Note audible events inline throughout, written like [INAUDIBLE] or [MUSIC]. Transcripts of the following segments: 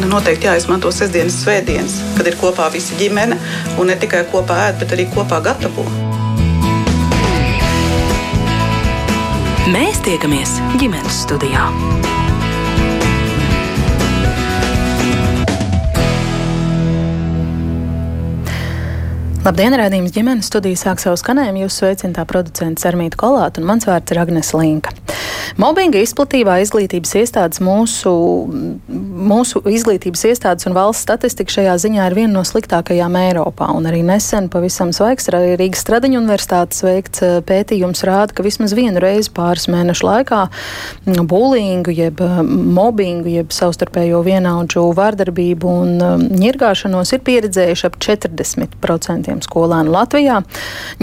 nu, noteikti jāizmanto sestdienas, svētdienas, kad ir kopā visa ģimene un ne tikai kopā ēd, bet arī kopā gatavo. Mēs tiekamies ģimenes studijā. Labdien, rādījums ģimenes studija sāk savu skanējumu. Jūs sveicināta producents Armīta Kolāta un mans vārds ir Agnes Linka. Mobbinga izplatībā izglītības iestādes mūsu, mūsu izglītības iestādes un valsts statistika šajā ziņā ir viena no sliktākajām Eiropā. Un arī nesen pavisam svaigs Rīgas Stradiņu universitātes veikts eh, pētījums rāda, ka vismaz vienu reizi pāris mēnešu laikā bulīngu, jeb eh, mobbingu, jeb savstarpējo vienaudžu vārdarbību un mm, ņirgāšanos ir pieredzējuši ap 40% skolēnu Latvijā.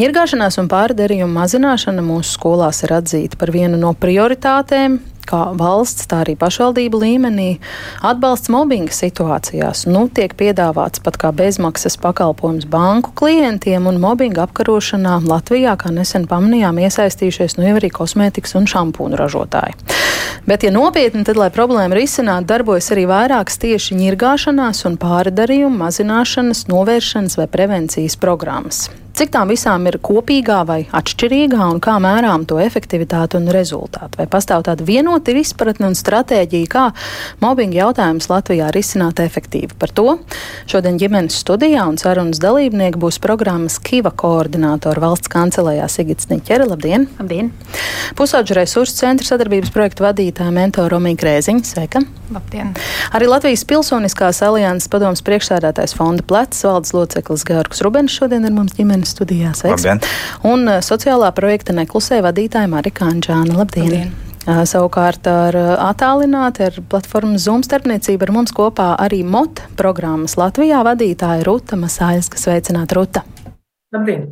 Ņirgāšanās un pārdarījumu mazināšana mūsu skolās ir atzīta par vienu no prioritātēm prioritātēm, kā valsts, tā arī pašvaldību līmenī atbalsts mobbinga situācijās. Nu, tiek piedāvāts pat kā bezmaksas pakalpojums banku klientiem un mobbinga apkarošanā Latvijā, kā nesen pamanījām, iesaistījušies nu jau arī kosmētikas un šampūnu ražotāji. Bet, ja nopietni, tad, lai problēmu risinātu, darbojas arī vairākas tieši ņirgāšanās un pārdarījumu mazināšanas, novēršanas vai prevencijas programmas. Cik tām visām ir kopīgā vai atšķirīgā un kā mērām to efektivitāti un rezultātu? Vai pastāv tāda vienota izpratne un stratēģija, kā mobbinga jautājumus Latvijā risināt efektīvi? Par to šodien ģimenes studijā un sarunas dalībnieki būs programmas Kiva koordinātori valsts kancelējā Sigits Niķere. Labdien! Labdien! Pusauģu resursu centra sadarbības projektu vadītāja mentora Romija Krēziņa. Sveika! Labdien! Arī Latvijas Pilsoniskās alianses padomas priekšsēdētājs fonda plecs valdes loceklis Georgs Rubens šodien ir mums ģimenes ģimenes studijā. Sveiks. Labdien. Un uh, sociālā projekta neklusē vadītāja Marika Anģāna. Labdien! Labdien. Uh, savukārt ar uh, attālināti ar platformu Zoom starpniecību ar mums kopā arī MOT programmas Latvijā vadītāja Ruta Masāļska. Sveicināt, Ruta! Labdien!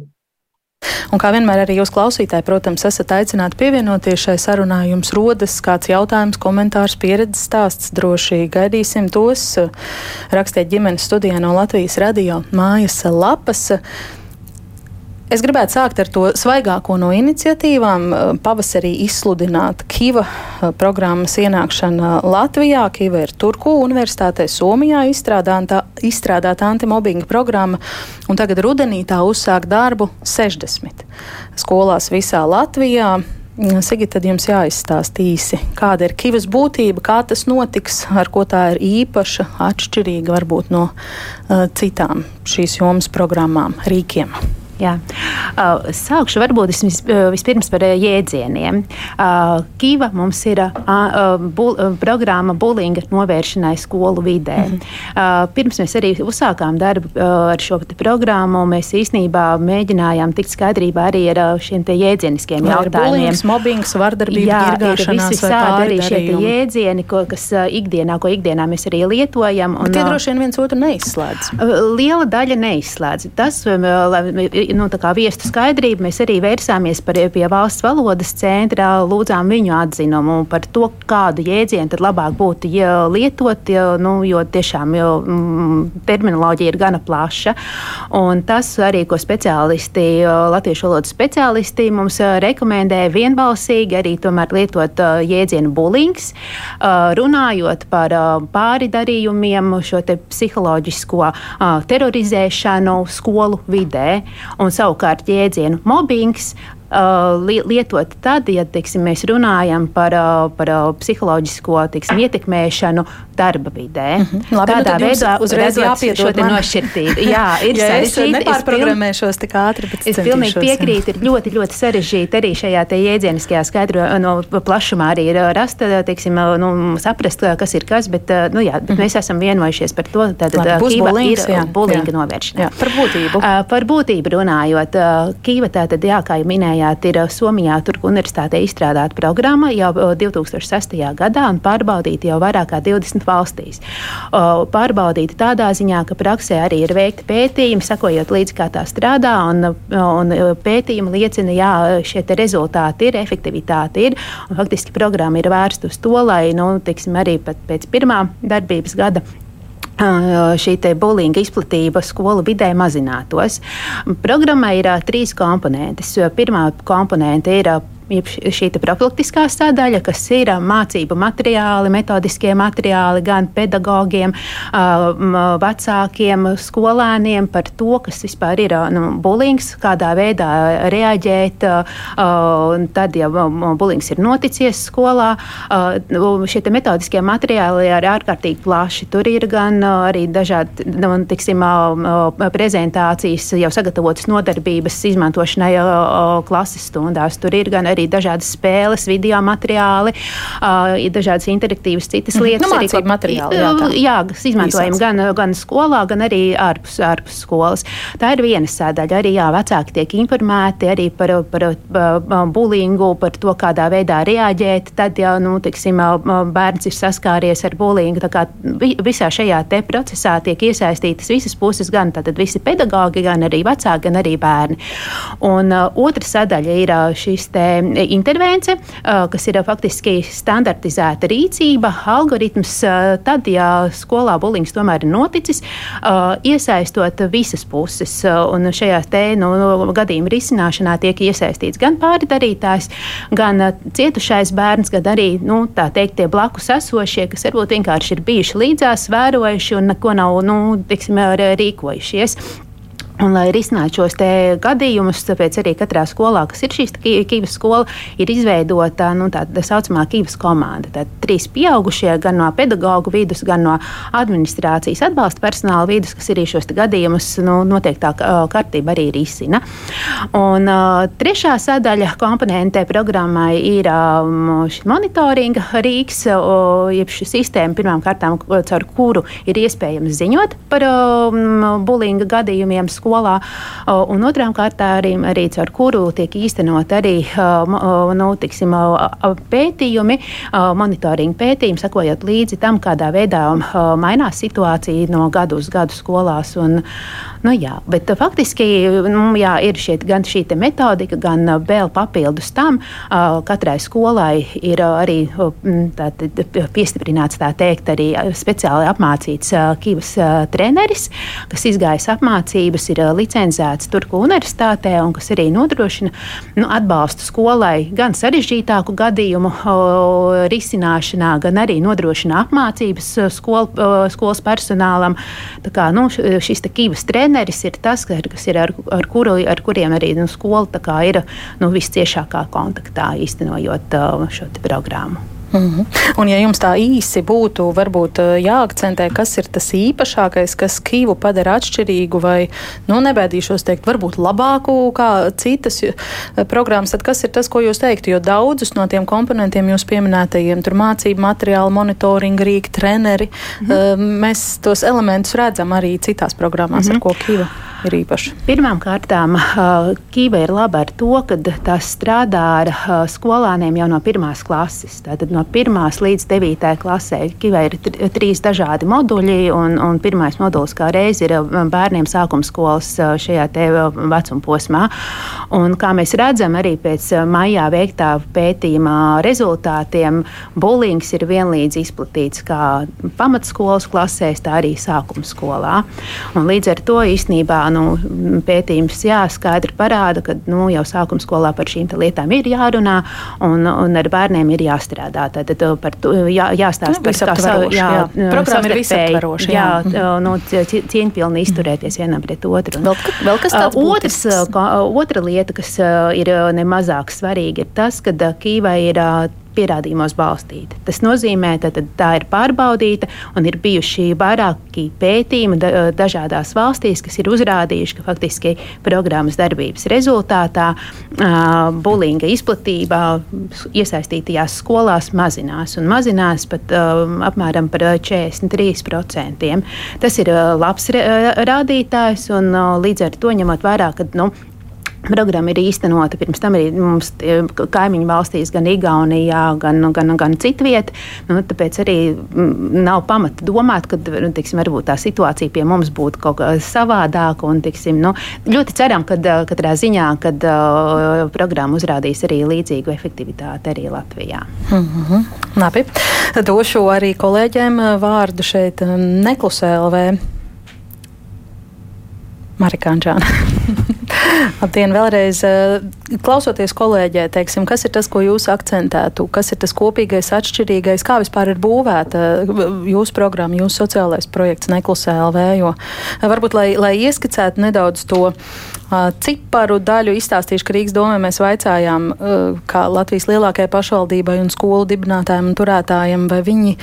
Un kā vienmēr arī jūs klausītāji, protams, esat aicināti pievienoties šai sarunai. Jums rodas kāds jautājums, komentārs, pieredzes stāsts. Droši gaidīsim tos. Rakstiet ģimenes studijā no Latvijas radio mājas lapas. Es gribētu sākt ar to svaigāko no iniciatīvām. Pavasarī izsludināt Kiva eh, programmas ienākšana Latvijā. Kiva ir Turku universitātē Somijā izstrādāta, izstrādāta antimobbinga programma, un tagad rudenī tā uzsāk darbu 60 skolās visā Latvijā. Sigita, tad jums jāizstāsta īsi, kāda ir kivas būtība, kā tas notiks, ar ko tā ir īpaša, atšķirīga varbūt no uh, citām šīs jomas programmām, rīkiem. Jā. Sākšu varbūt vis, vispirms par jēdzieniem. Kīva mums ir bu, programma bulinga novēršanai skolu vidē. Mm -hmm. Pirms mēs arī uzsākām darbu ar šo programmu, mēs īstenībā mēģinājām tikt skaidrībā arī ar šiem jēdzieniskiem Vai jautājumiem. Bulings, mobbings, vardarbība, Jā, ir visādi arī šie jēdzieni, ko, kas ikdienā, ko ikdienā mēs arī lietojam. Un, Bet tie droši vien viens otru neizslēdz. Liela daļa neizslēdz. Tas, lai nu, viestu skaidrību, mēs arī vērsāmies par, pie valsts valodas centra, lūdzām viņu atzinumu par to, kādu jēdzienu tad labāk būtu ja lietot, ja, nu, jo tiešām jo, mm, terminoloģija ir gana plaša. Un tas arī, ko speciālisti, latviešu valodas speciālisti mums rekomendē vienbalsīgi arī tomēr lietot jēdzienu bulings, runājot par pāri darījumiem, šo te psiholoģisko terorizēšanu skolu vidē. Un savukārt jēdzienu mobbings Uh, lietot tad, ja teiksim, mēs runājam par, uh, par uh, psiholoģisko teiksim, ietekmēšanu darba vidē. Mm -hmm. Labi, Tādā nu veidā uzreiz jāpiedod šo nošķirtību. Jā, [LAUGHS] ir ja sarežģīti. Es nepārprogrammēšos tik ātri, bet es pilnīgi piekrītu. Ir ļoti, ļoti sarežģīti arī šajā te jēdzieniskajā skaidro no plašumā arī ir rasta, teiksim, nu, saprast, kas ir kas, bet, nu, jā, bet mm -hmm. mēs esam vienojušies par to, tātad kīva ir bulinga novēršana. Par būtību. Par būtību runājot, kīva tātad, jā, kā jau minējāt, ir Somijā Turku universitātē izstrādāta programma jau 2006. gadā un pārbaudīta jau vairāk kā 20 valstīs. Pārbaudīta tādā ziņā, ka praksē arī ir veikti pētījumi, sakojot līdzi, kā tā strādā, un, un pētījumi liecina, jā, šie rezultāti ir, efektivitāte ir, un faktiski programma ir vērsta uz to, lai, nu, tiksim, arī pēc pirmā darbības gada šī buļbuļsāģa izplatība skolu vidē mazinātos. Programmai ir trīs komponentes. Pirmā komponente ir šī profilaktiskā sadaļa, kas ir mācību materiāli, metodiskie materiāli gan pedagogiem, vecākiem, skolēniem par to, kas vispār ir nu, bulings, kādā veidā reaģēt. Tad, ja bulings ir noticies skolā, šie metodiskie materiāli ir ārkārtīgi plaši. Tur ir gan arī dažādi nu, tiksim, prezentācijas, jau sagatavotas nodarbības izmantošanai klases stundās. Tur ir gan arī dažādas spēles, video materiāli, uh, dažādas interaktīvas citas mhm. lietas. Nu, arī, ko, materiāli, jā, tā. jā, kas izmantojami gan, gan skolā, gan arī ārpus, ārpus skolas. Tā ir viena sadaļa. Arī jā, vecāki tiek informēti arī par, par, par bulingu, par to, kādā veidā reaģēt. Tad, ja nu, tiksim, bērns ir saskāries ar bulingu, visā šajā procesā tiek iesaistītas visas puses, gan visi pedagoģi, gan arī vecāki, gan arī bērni. Un uh, otra sadaļa ir uh, šis intervence, kas ir faktiski standartizēta rīcība, algoritms. Tad, ja skolā bulings tomēr ir noticis, iesaistot visas puses, un šajā te nu, gadījuma risināšanā tiek iesaistīts gan pārdarītājs, gan cietušais bērns, gan arī nu, teikt, tie blakus esošie, kas varbūt vienkārši ir bijuši līdzās, vērojuši un neko nav nu, tiksim, rīkojušies. Un, lai risinātu šos gadījumus, tāpēc arī katrā skolā, kas ir šīs kīvas skola, ir izveidota nu, tā, tā saucamā kīvas komanda. Tad trīs pieaugušie gan no pedagoģu vidus, gan no administrācijas atbalsta personāla vidus, kas arī šos gadījumus nu, noteiktā kārtībā arī risina. Un, uh, trešā sadaļa komponentē programmai ir um, monitoringa rīks, uh, jeb šī sistēma pirmām kārtām, caur kuru ir iespējams ziņot par um, bulinga gadījumiem skolā, un otrām kārtām arī, arī caur kuru tiek īstenot arī nu, tiksim, pētījumi, monitoringa pētījumi, sakojot līdzi tam, kādā veidā mainās situācija no gadu uz gadu skolās. Un, Nu, jā, bet uh, faktiski nu, jā, ir šie, gan šī metodika, gan uh, vēl papildus tam, uh, katrai skolai ir arī tā, piestiprināts tā teikt, arī speciāli apmācīts kivas treneris, kas izgājis apmācības, ir licencēts Turku universitātē un kas arī nodrošina nu, atbalstu skolai gan sarežģītāku gadījumu risināšanā, gan arī nodrošina apmācības skol, skolas personālam. Tā kā, nu, šis kivas treneris treneris ir tas, kas ir ar, ar, kuru, ar kuriem arī nu, skola ir nu, visciešākā kontaktā īstenojot uh, šo programmu. Mm -hmm. Un, ja jums tā īsi būtu varbūt jāakcentē, kas ir tas īpašākais, kas Kīvu padara atšķirīgu vai, nu, nebēdīšos teikt, varbūt labāku kā citas programmas, tad kas ir tas, ko jūs teiktu? Jo daudzus no tiem komponentiem jūs pieminētajiem, tur mācību materiāli, monitoringa rīki, treneri, mm -hmm. mēs tos elementus redzam arī citās programmās, mm -hmm. ar ko Kīva ir īpaša? Pirmkārt, Kīva ir laba ar to, ka tas strādā ar skolāniem jau no pirmās klases. Tātad no pirmās līdz devītajai klasē. Kīvā ir trīs dažādi moduļi, un, un pirmais modulis kā reiz ir bērniem sākuma skolas šajā vecuma posmā. Un, kā mēs redzam, arī pēc maijā veiktā pētījuma rezultātiem, bulings ir vienlīdz izplatīts kā pamatskolas klasēs, tā arī sākuma skolā. Un līdz ar to īstenībā nu, pētījums jā, skaidri parāda, ka nu, jau sākuma skolā par šīm lietām ir jārunā un, un ar bērniem ir jāstrādā. Tad, tad par to jā, jāstāsta nu, par savu jā, programmu ir visaptvaroša. Jā, jā nu, cieņpilni izturēties vienam pret otru. Vēl, vēl kas tāds otrs, otra lieta, kas ir nemazāk svarīga, ir tas, ka Kīvai ir pierādījumos balstīta. Tas nozīmē, ka tā ir pārbaudīta un ir bijuši vairāki pētījumi da, dažādās valstīs, kas ir uzrādījuši, ka faktiski programmas darbības rezultātā bulinga izplatība iesaistītajās skolās mazinās un mazinās pat apmēram par 43%. Tas ir labs rādītājs un līdz ar to ņemot vērā, ka nu, Programma ir īstenota pirms tam arī mums kaimiņu valstīs, gan Igaunijā, gan, gan, gan citvietā. Nu, tāpēc arī nav pamata domāt, ka nu, tiksim, tā situācija pie mums būtu kaut kā savādāka. Un, tiksim, nu, ļoti ceram, ka katrā ziņā kad, uh, programma uzrādīs arī līdzīgu efektivitāti arī Latvijā. Mm -hmm. Labi. Došu arī kolēģiem vārdu šeit Neklusē LV. Marikāņģāna. [LAUGHS] Labdien, vēlreiz klausoties kolēģē, teiksim, kas ir tas, ko jūs akcentētu, kas ir tas kopīgais, atšķirīgais, kā vispār ir būvēta jūsu programma, jūsu sociālais projekts Neklusē LV, jo varbūt, lai, lai ieskicētu nedaudz to ciparu daļu izstāstīšu, ka Rīgas domē mēs vaicājām, kā Latvijas lielākajai pašvaldībai un skolu dibinātājiem un turētājiem, vai viņi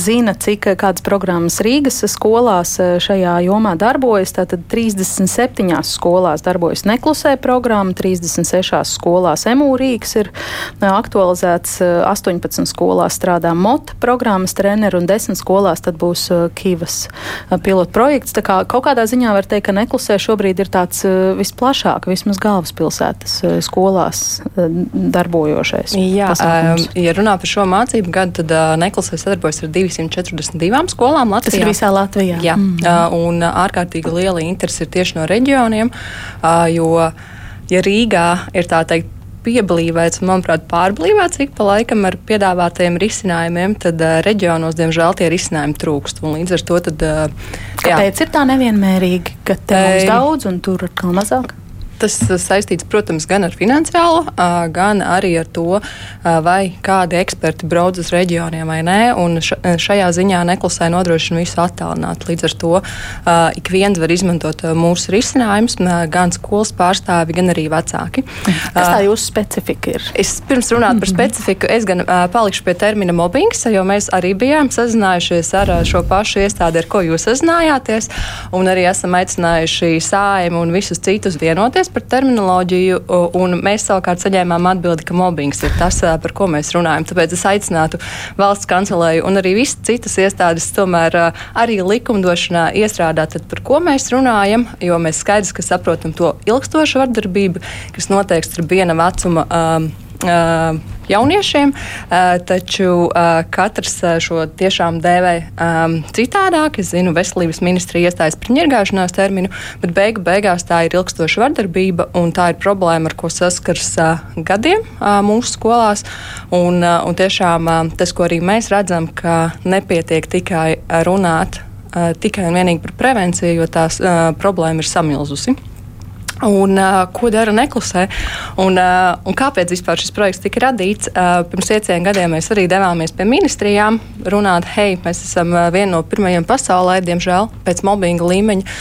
zina, cik kādas programmas Rīgas skolās šajā jomā darbojas. Tātad 37 skolās darbojas neklusē programma, 36 skolās MU Rīgas ir aktualizēts, 18 skolās strādā MOT programmas treneru un 10 skolās tad būs Kivas pilotprojekts. Tā kā kaut kādā ziņā var teikt, ka neklusē šobrīd ir tāds visplašāk, vismaz galvaspilsētas eh, skolās eh, darbojošais. Jā, um, ja runā par šo mācību gadu, tad Neklasē sadarbojas ar 242 skolām Latvijā. Tas ir visā Latvijā. Jā, mm. un ārkārtīgi liela interese ir tieši no reģioniem, jo, ja Rīgā ir tā teikt, pieblīvēts manuprāt, pārblīvēts ik pa laikam ar piedāvātajiem risinājumiem, tad uh, reģionos, diemžēl, tie risinājumi trūkst. Un līdz ar to tad, uh, Kāpēc jā. ir tā nevienmērīgi, ka te mums daudz un tur atkal mazāk? Tas saistīts, protams, gan ar finansiālo, gan arī ar to, vai kādi eksperti brauc uz reģioniem vai nē. Šajā ziņā neklusē nodrošina visu attālināt. Līdz ar to ik viens var izmantot mūsu risinājumus, gan skolas pārstāvi, gan arī vecāki. Kas tā jūsu specifika ir? Es pirms runāt par [LAUGHS] specifiku, es gan palikšu pie termina mobbings, jo mēs arī bijām sazinājušies ar šo pašu iestādi, ar ko jūs sazinājāties, un arī esam aicinājuši sājumu un visus citus vienoties debatēs par terminoloģiju, un mēs savukārt saņēmām atbildi, ka mobbings ir tas, par ko mēs runājam. Tāpēc es aicinātu valsts kancelēju un arī visas citas iestādes tomēr arī likumdošanā iestrādāt, par ko mēs runājam, jo mēs skaidrs, ka saprotam to ilgstošu vardarbību, kas noteikti starp viena vecuma. Um, jauniešiem, taču katrs šo tiešām dēvē citādāk. Es zinu, veselības ministrija iestājas par ņirgāšanās terminu, bet beigu beigās tā ir ilgstoša vardarbība un tā ir problēma, ar ko saskars gadiem mūsu skolās. Un, un tiešām tas, ko arī mēs redzam, ka nepietiek tikai runāt tikai un vienīgi par prevenciju, jo tās problēma ir samilzusi. Un, uh, ko dara neklusē? Un, uh, un kāpēc vispār šis projekts tika radīts? Uh, pirms pieciem gadiem mēs arī devāmies pie ministrijām, runāt, hei, mēs esam uh, viena no pirmajiem pasaulē, diemžēl, pēc mobbinga līmeņa.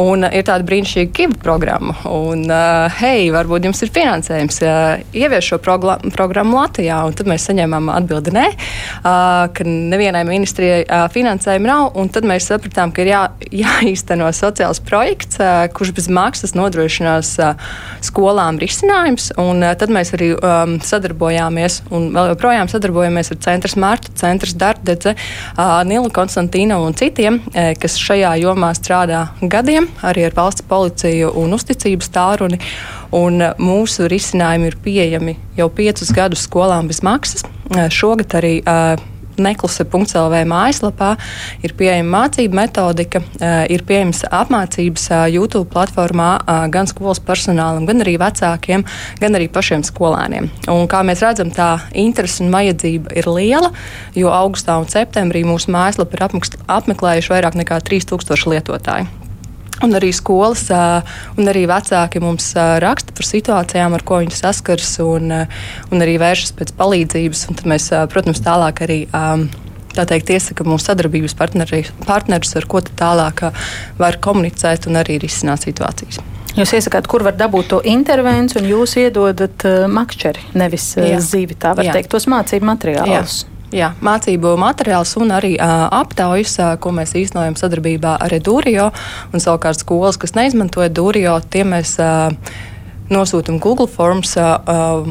Un uh, ir tāda brīnišķīga kivu programma. Un, uh, hei, varbūt jums ir finansējums uh, ievies šo programmu Latvijā. Un tad mēs saņēmām atbildi nē, uh, ka nevienai ministrijai uh, finansējuma nav. Un tad mēs sapratām, ka ir jā, jāīsteno sociāls projekts, uh, kurš bez maksas nodrošina nodrošinās skolām risinājums. Un, tad mēs arī um, sadarbojāmies un vēl joprojām sadarbojamies ar Centrs Mārta, Centrs Dardedze, uh, Nila Konstantīna un citiem, uh, kas šajā jomā strādā gadiem, arī ar valsts policiju un uzticības tālruni. Un mūsu risinājumi ir pieejami jau piecus gadus skolām bez maksas. Šogad arī uh, nekluse.lv mājaslapā ir pieejama mācību metodika, ir pieejamas apmācības YouTube platformā gan skolas personālam, gan arī vecākiem, gan arī pašiem skolēniem. Un, kā mēs redzam, tā interese un vajadzība ir liela, jo augustā un septembrī mūsu mājaslapu ir apmeklējuši vairāk nekā 3000 lietotāju. Un arī skolas un arī vecāki mums raksta par situācijām, ar ko viņi saskars, un, un arī vēršas pēc palīdzības. Tad mēs, protams, tālāk arī. Tā teikt, iesaka mūsu sadarbības partneri, partnerus, ar ko tālāk var komunicēt un arī risināt situācijas. Jūs iesakāt, kur var dabūt to intervenciju, un jūs iedodat makšķeri, nevis uh, zīvi, tā var Jā. teikt, tos mācību materiālus. Jā. Jā, mācību materiāls un arī uh, aptaujas, uh, ko mēs īstenojam sadarbībā ar Dūrijo. Savukārt skolas, kas neizmantoja Dūrijo, tiem mēs uh, nosūtām Google Forms. Uh,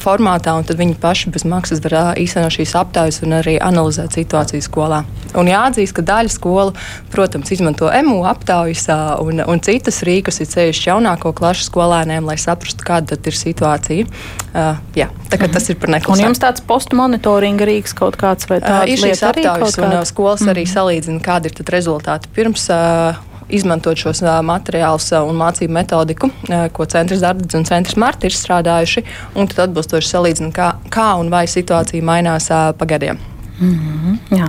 formātā, un tad viņi paši bez maksas var īstenot šīs aptaujas un arī analizēt situāciju skolā. Un jāatzīst, ka daļa skolu, protams, izmanto MU aptaujas un, un citas rīkus, ir ceļš jaunāko klašu skolēniem, lai saprastu, kāda ir situācija. Uh, jā, tā kā mm -hmm. tas ir par neklusēm. Un jums tāds postmonitoringa rīks kaut kāds vai tāds? Uh, ir šīs aptaujas, un skolas mm -hmm. arī mhm. salīdzina, kādi ir rezultāti pirms. Uh, izmantot šos materiālus un mācību metodiku, ko centrs Dārdas un centrs Marta ir strādājuši, un tad atbilstoši salīdzināt, kā, kā un vai situācija mainās pa gadiem. Mm -hmm, jā.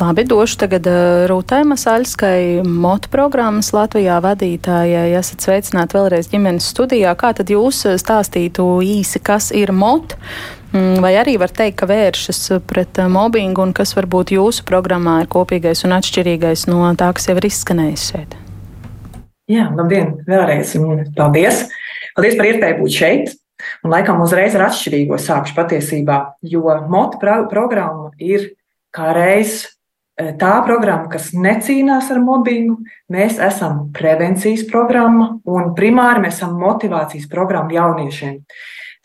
Labi, došu tagad Rūtai Masaļskai, motu programmas Latvijā vadītājai. Esat sveicināti vēlreiz ģimenes studijā. Kā tad jūs stāstītu īsi, kas ir mot? Mm, vai arī var teikt, ka vēršas pret mobbingu un kas varbūt jūsu programmā ir kopīgais un atšķirīgais no tā, kas jau ir izskanējis šeit? Jā, labdien, vēlreiz un paldies! Paldies par iespēju būt šeit! Un laikam uzreiz ar atšķirīgo sākšu patiesībā, jo motu programma ir kā reiz e, tā programma, kas necīnās ar mobbingu. Mēs esam prevencijas programma un primāri mēs esam motivācijas programma jauniešiem.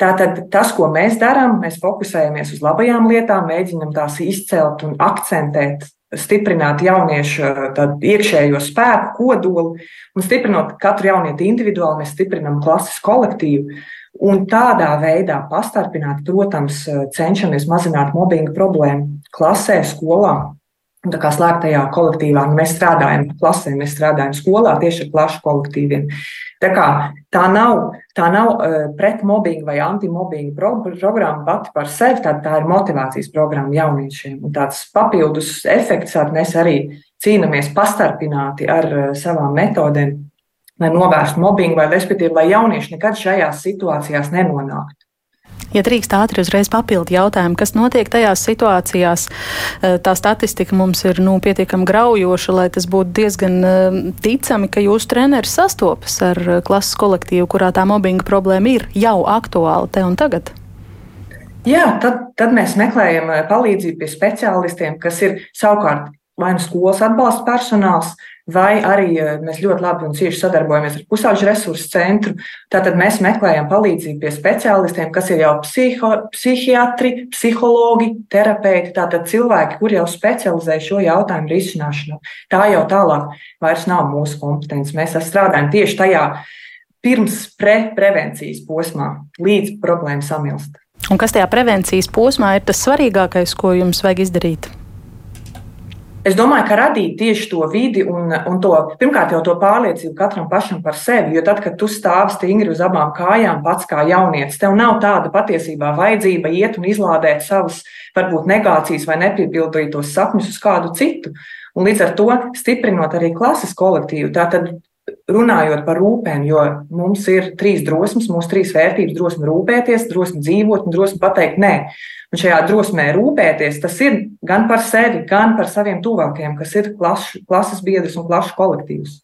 Tātad tas, ko mēs darām, mēs fokusējamies uz labajām lietām, mēģinam tās izcelt un akcentēt, stiprināt jauniešu iekšējo spēku, kodolu un stiprinot katru jaunieti individuāli, mēs stiprinam klases kolektīvu. Un tādā veidā pastarpināt, protams, cenšamies mazināt mobbinga problēmu klasē, skolā. Tā kā slēgtajā kolektīvā nu, mēs strādājam klasē, mēs strādājam skolā tieši ar plašu kolektīviem. Tā, kā, tā nav, tā nav uh, pretmobbinga vai antimobbinga pro, programma pati par sevi, tā, tā ir motivācijas programma jauniešiem. Un tāds papildus efekts, ar mēs arī cīnāmies pastarpināti ar uh, savām metodēm, lai novērstu mobbingu, vai respektīvi, lai jaunieši nekad šajās situācijās nenonāktu. Ja drīkst ātri uzreiz papildu jautājumu, kas notiek tajās situācijās, eh, tā statistika mums ir nu, pietiekami graujoša, lai tas būtu diezgan eh, ticami, ka jūsu treneris sastopas ar eh, klases kolektīvu, kurā tā mobbinga problēma ir jau aktuāla te un tagad. Jā, tad, tad mēs meklējam palīdzību pie speciālistiem, kas ir savukārt vai nu skolas atbalsta personāls, vai arī eh, mēs ļoti labi un cieši sadarbojamies ar pusauģu resursu centru. Tātad mēs meklējam palīdzību pie speciālistiem, kas ir jau psiho, psihiatri, psihologi, terapeiti, tātad cilvēki, kuri jau specializē šo jautājumu risināšanā. Tā jau tālāk vairs nav mūsu kompetence. Mēs strādājam tieši tajā pirms pre prevencijas posmā, līdz problēma samilst. Un kas tajā prevencijas posmā ir tas svarīgākais, ko jums vajag izdarīt? Es domāju, ka radīt tieši to vidi un, un to, pirmkārt, jau to pārliecību katram pašam par sevi. Jo tad, kad tu stāvi stingri uz abām kājām, pats kā jaunietis, tev nav tāda patiesībā vajadzība iet un izlādēt savus, varbūt, negācijas vai nepiepildītos sapņus uz kādu citu. Un līdz ar to stiprinot arī klases kolektīvu. Tātad runājot par rūpēm, jo mums ir trīs drosmes, mūsu trīs vērtības - drosme rūpēties, drosme dzīvot un drosme pateikt nē. Un šajā drosmē rūpēties, tas ir gan par sevi, gan par saviem tuvākajiem, kas ir klašu, klases biedrs un klašu kolektīvs.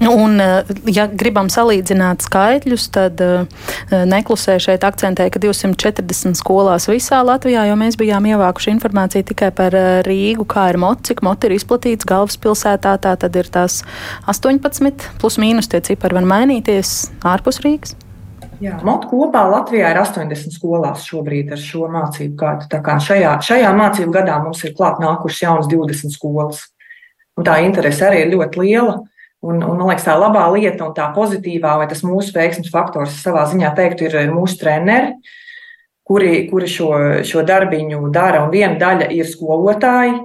Un, ja gribam salīdzināt skaitļus, tad eh, neklusē šeit akcentēja, ka 240 skolās visā Latvijā, jo mēs bijām ievākuši informāciju tikai par eh, Rīgu, kā ir mot, cik mot ir izplatīts galvaspilsētā, tā tad ir tās 18, plus mīnus tie cipari var mainīties ārpus Rīgas. Jā, Motu kopā Latvijā ir 80 skolās šobrīd ar šo mācību gadu. Tā kā šajā, šajā mācību gadā mums ir klāt nākušas jaunas 20 skolas. Un tā interese arī ir ļoti liela. Un, un, man liekas, tā labā lieta un tā pozitīvā, vai tas mūsu veiksmes faktors savā ziņā teiktu, ir mūsu treneri, kuri, kuri šo, šo darbiņu dara. Un viena daļa ir skolotāji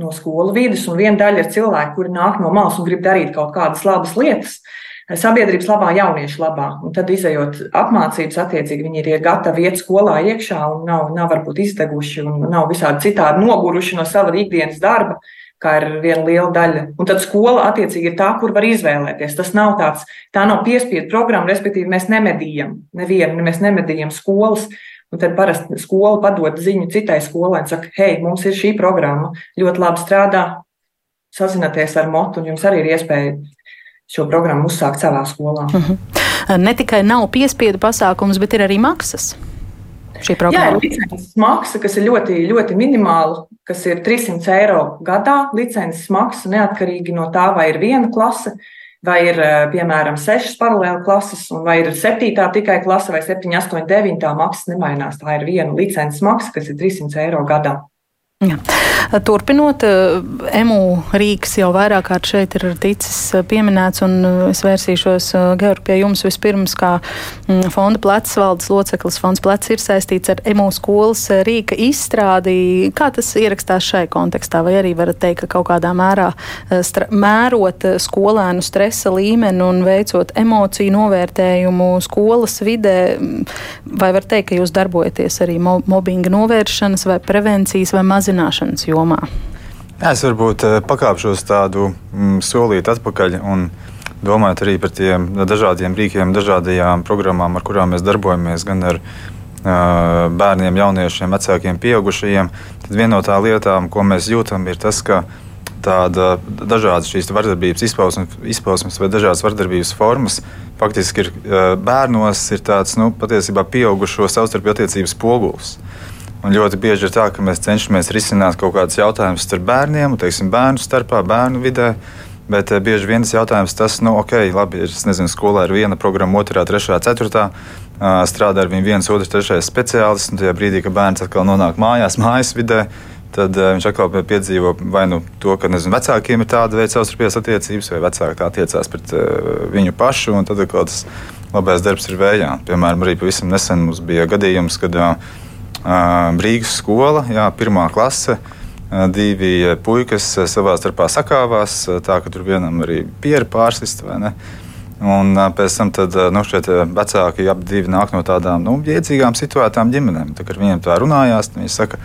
no skolu vidas, un viena daļa ir cilvēki, kuri nāk no malas un grib darīt kaut kādas labas lietas. Uh, sabiedrības labā, jauniešu labā. Un tad, izējot apmācības, attiecīgi viņi ir gatavi iet skolā iekšā un nav, nav varbūt izdeguši un nav visādi citādi noguruši no sava ikdienas darba. Kā ir viena liela daļa. Un tad skola, attiecīgi, ir tā, kur var izvēlēties. Tas nav tāds, tā nav piespiedu programma, respektīvi, mēs nemedījam nevienu, mēs nemedījam skolas. Un tad parasti skola padod ziņu citai skolai un saka, hei, mums ir šī programma, ļoti labi strādā, sazināties ar motu, un jums arī ir iespēja šo programmu uzsākt savā skolā. Uh mhm. -huh. Ne tikai nav piespiedu pasākums, bet ir arī maksas. Jā, ir licences maksa, kas ir ļoti, ļoti minimāla, kas ir 300 eiro gadā. Licences maksa neatkarīgi no tā, vai ir viena klase, vai ir piemēram sešas paralēlas klases, vai ir septītā tikai klase, vai 7, 8, 9. Tā maksa nemainās. Tā ir viena licences maksa, kas ir 300 eiro gadā. Jā. Turpinot, emu rīks jau vairāk kārt šeit ir ticis pieminēts, un es vērsīšos, Georgi, pie jums vispirms kā mm, fonda plecs valdes loceklis. Fonds plecs ir saistīts ar emu skolas rīka izstrādi. Kā tas ierakstās šai kontekstā? Vai arī varat teikt, ka kaut kādā mērā mērot skolēnu stresa līmeni un veicot emociju novērtējumu skolas vidē, vai var teikt, ka jūs darbojaties arī mobbinga novēršanas vai prevencijas vai mazināšanas? Zināšanas jomā? Es varbūt pakāpšos tādu mm, solīti atpakaļ un domājot arī par tiem dažādiem rīkiem, dažādajām programmām, ar kurām mēs darbojamies, gan ar bērniem, jauniešiem, vecākiem, pieaugušajiem, tad viena no tām lietām, ko mēs jūtam, ir tas, ka tāda dažādas šīs vardarbības izpausmes, izpausmes vai dažādas vardarbības formas faktiski ir bērnos, ir tāds nu, patiesībā pieaugušo savstarpēju attiecības spogulis. Un ļoti bieži ir tā, ka mēs cenšamies risināt kaut kādus jautājumus starp bērniem, teiksim, bērnu starpā, bērnu vidē. Bet bieži vien tas jautājums, tas, nu, ok, labi, es nezinu, skolā ir viena programma, otrā, trešā, ceturtā. Strādā ar viņu viens, otrs, trešais speciālists. Un tajā brīdī, kad bērns atkal nonāk mājās, [LAUGHS] mājas vidē, tad viņš atkal piedzīvo vai nu to, ka nezinu, vecākiem ir tāda veida savstarpējās attiecības, vai vecāki tā attiecās pret viņu pašu, tad atkal tas labais darbs ir vējā. Piemēram, arī pavisam nesen mums bija gadījums, kad uh, Rīgas skola, jā, pirmā klase. Divi puikas savā starpā sakāvās, tā ka tur vienam arī pieri pārsist vai ne. Uh, Un pēc tam tad, nu, šie vecāki abi divi nāk no tādām nu, iedzīgām situētām ģimenēm. Tad, kad viņiem tā runājās, viņi saka,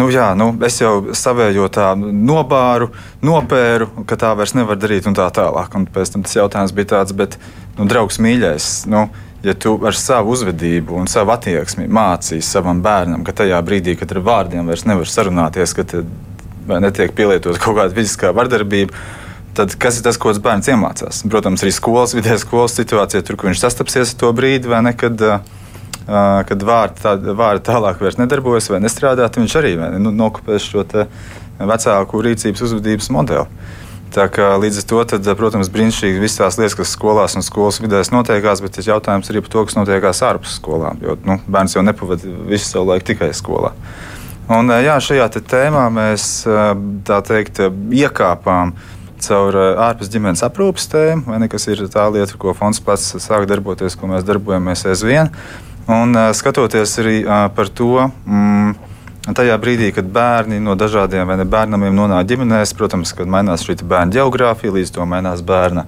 nu, jā, nu, es jau savējo tā nobāru, nopēru, ka tā vairs nevar darīt un tā tālāk. Un pēc tam tas jautājums bija tāds, bet, nu, draugs mīļais, nu, ja tu ar savu uzvedību un savu attieksmi mācīsi savam bērnam, ka tajā brīdī, kad ar vārdiem vairs nevar sarunāties, ka netiek pielietota kaut kāda fiziskā vardarbība, tad kas ir tas, ko tas bērns iemācās? Protams, arī skolas, vidē skolas situācijā, tur, kur viņš sastapsies ar to brīdi, vai ne, kad, kad vārdi, tā, vārdi tālāk vairs nedarbojas vai nestrādā, tad viņš arī ne, nu, nokopēs šo vecāku rīcības uzvedības modeli. Kā, līdz ar to, tad, protams, brīnišķīgi visas tās lietas, kas skolās un skolas vidēs notiekās, bet ir jautājums arī par to, kas notiekās ārpus skolām. Jo nu, bērns jau nepavadīja visu savu laiku tikai skolā. Un, jā, šajā tēmā mēs tā teikt, iekāpām caur eh, ārpus ģimenes aprūpas tēmu, vai ne, kas ir tā lieta, ko fonds pats sāk darboties, ko mēs darbojamies aizvien. Un skatoties arī par to, mm, tajā brīdī, kad bērni no dažādiem bērniem nonāk ģimenēs, protams, kad mainās šī bērna geogrāfija, līdz to mainās bērna.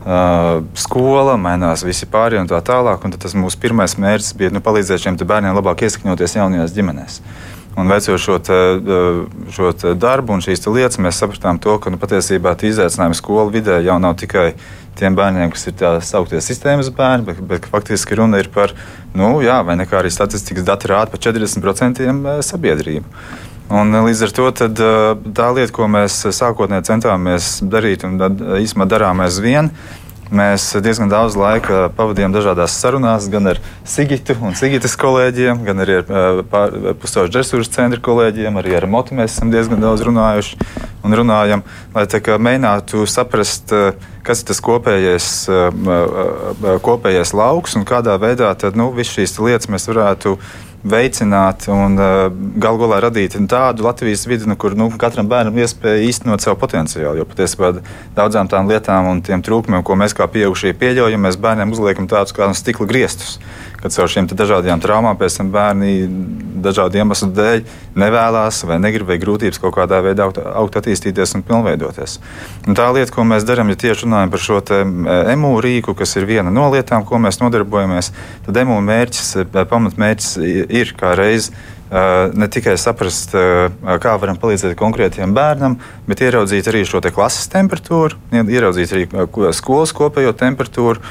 Uh, skola, mainās visi pārējie un tā tālāk. Un tas mūsu pirmais mērķis bija nu, palīdzēt šiem bērniem labāk iesakņoties jaunajās ģimenēs. Un veicot šo, te, šo te darbu un šīs lietas, mēs sapratām, to, ka nu, patiesībā izaicinājumi skolu vidē jau nav tikai tiem bērniem, kas ir tā sauktie sistēmas bērni, bet, bet faktiski runa ir par, nu, jā, vai nekā arī statistikas dati rāda par 40% sabiedrību. Un, līdz ar to tad, tā lieta, ko mēs sākotnēji centāmies darīt, un īstenībā darām aizvien, Mēs diezgan daudz laika pavadījām dažādās sarunās, gan ar Sigitu un Sigitas kolēģiem, gan arī ar pusauģu dresūras centra kolēģiem, arī ar Motu mēs esam diezgan daudz runājuši un runājam, lai mēģinātu saprast, kas ir tas kopējais, kopējais lauks un kādā veidā tad, nu, visas šīs lietas mēs varētu veicināt un uh, galu galā radīt tādu Latvijas vidi, nu, kur nu, katram bērnam ir iespēja īstenot savu potenciālu. Jo patiesībā daudzām tām lietām un tiem trūkumiem, ko mēs kā pieaugušie pieļaujam, mēs bērniem uzliekam tādus kā stikla griestus kad caur šiem dažādiem traumām pēc tam bērni dažādu iemeslu dēļ nevēlas vai negrib vai grūtības kaut kādā veidā augt, augt attīstīties un pilnveidoties. Un tā lieta, ko mēs darām, ja tieši runājam par šo emu rīku, kas ir viena no lietām, ko mēs nodarbojamies, tad emu mērķis, pamatmērķis ir kā reiz ne tikai saprast, kā varam palīdzēt konkrētiem bērnam, bet ieraudzīt arī šo klases temperatūru, ieraudzīt arī skolas kopējo temperatūru.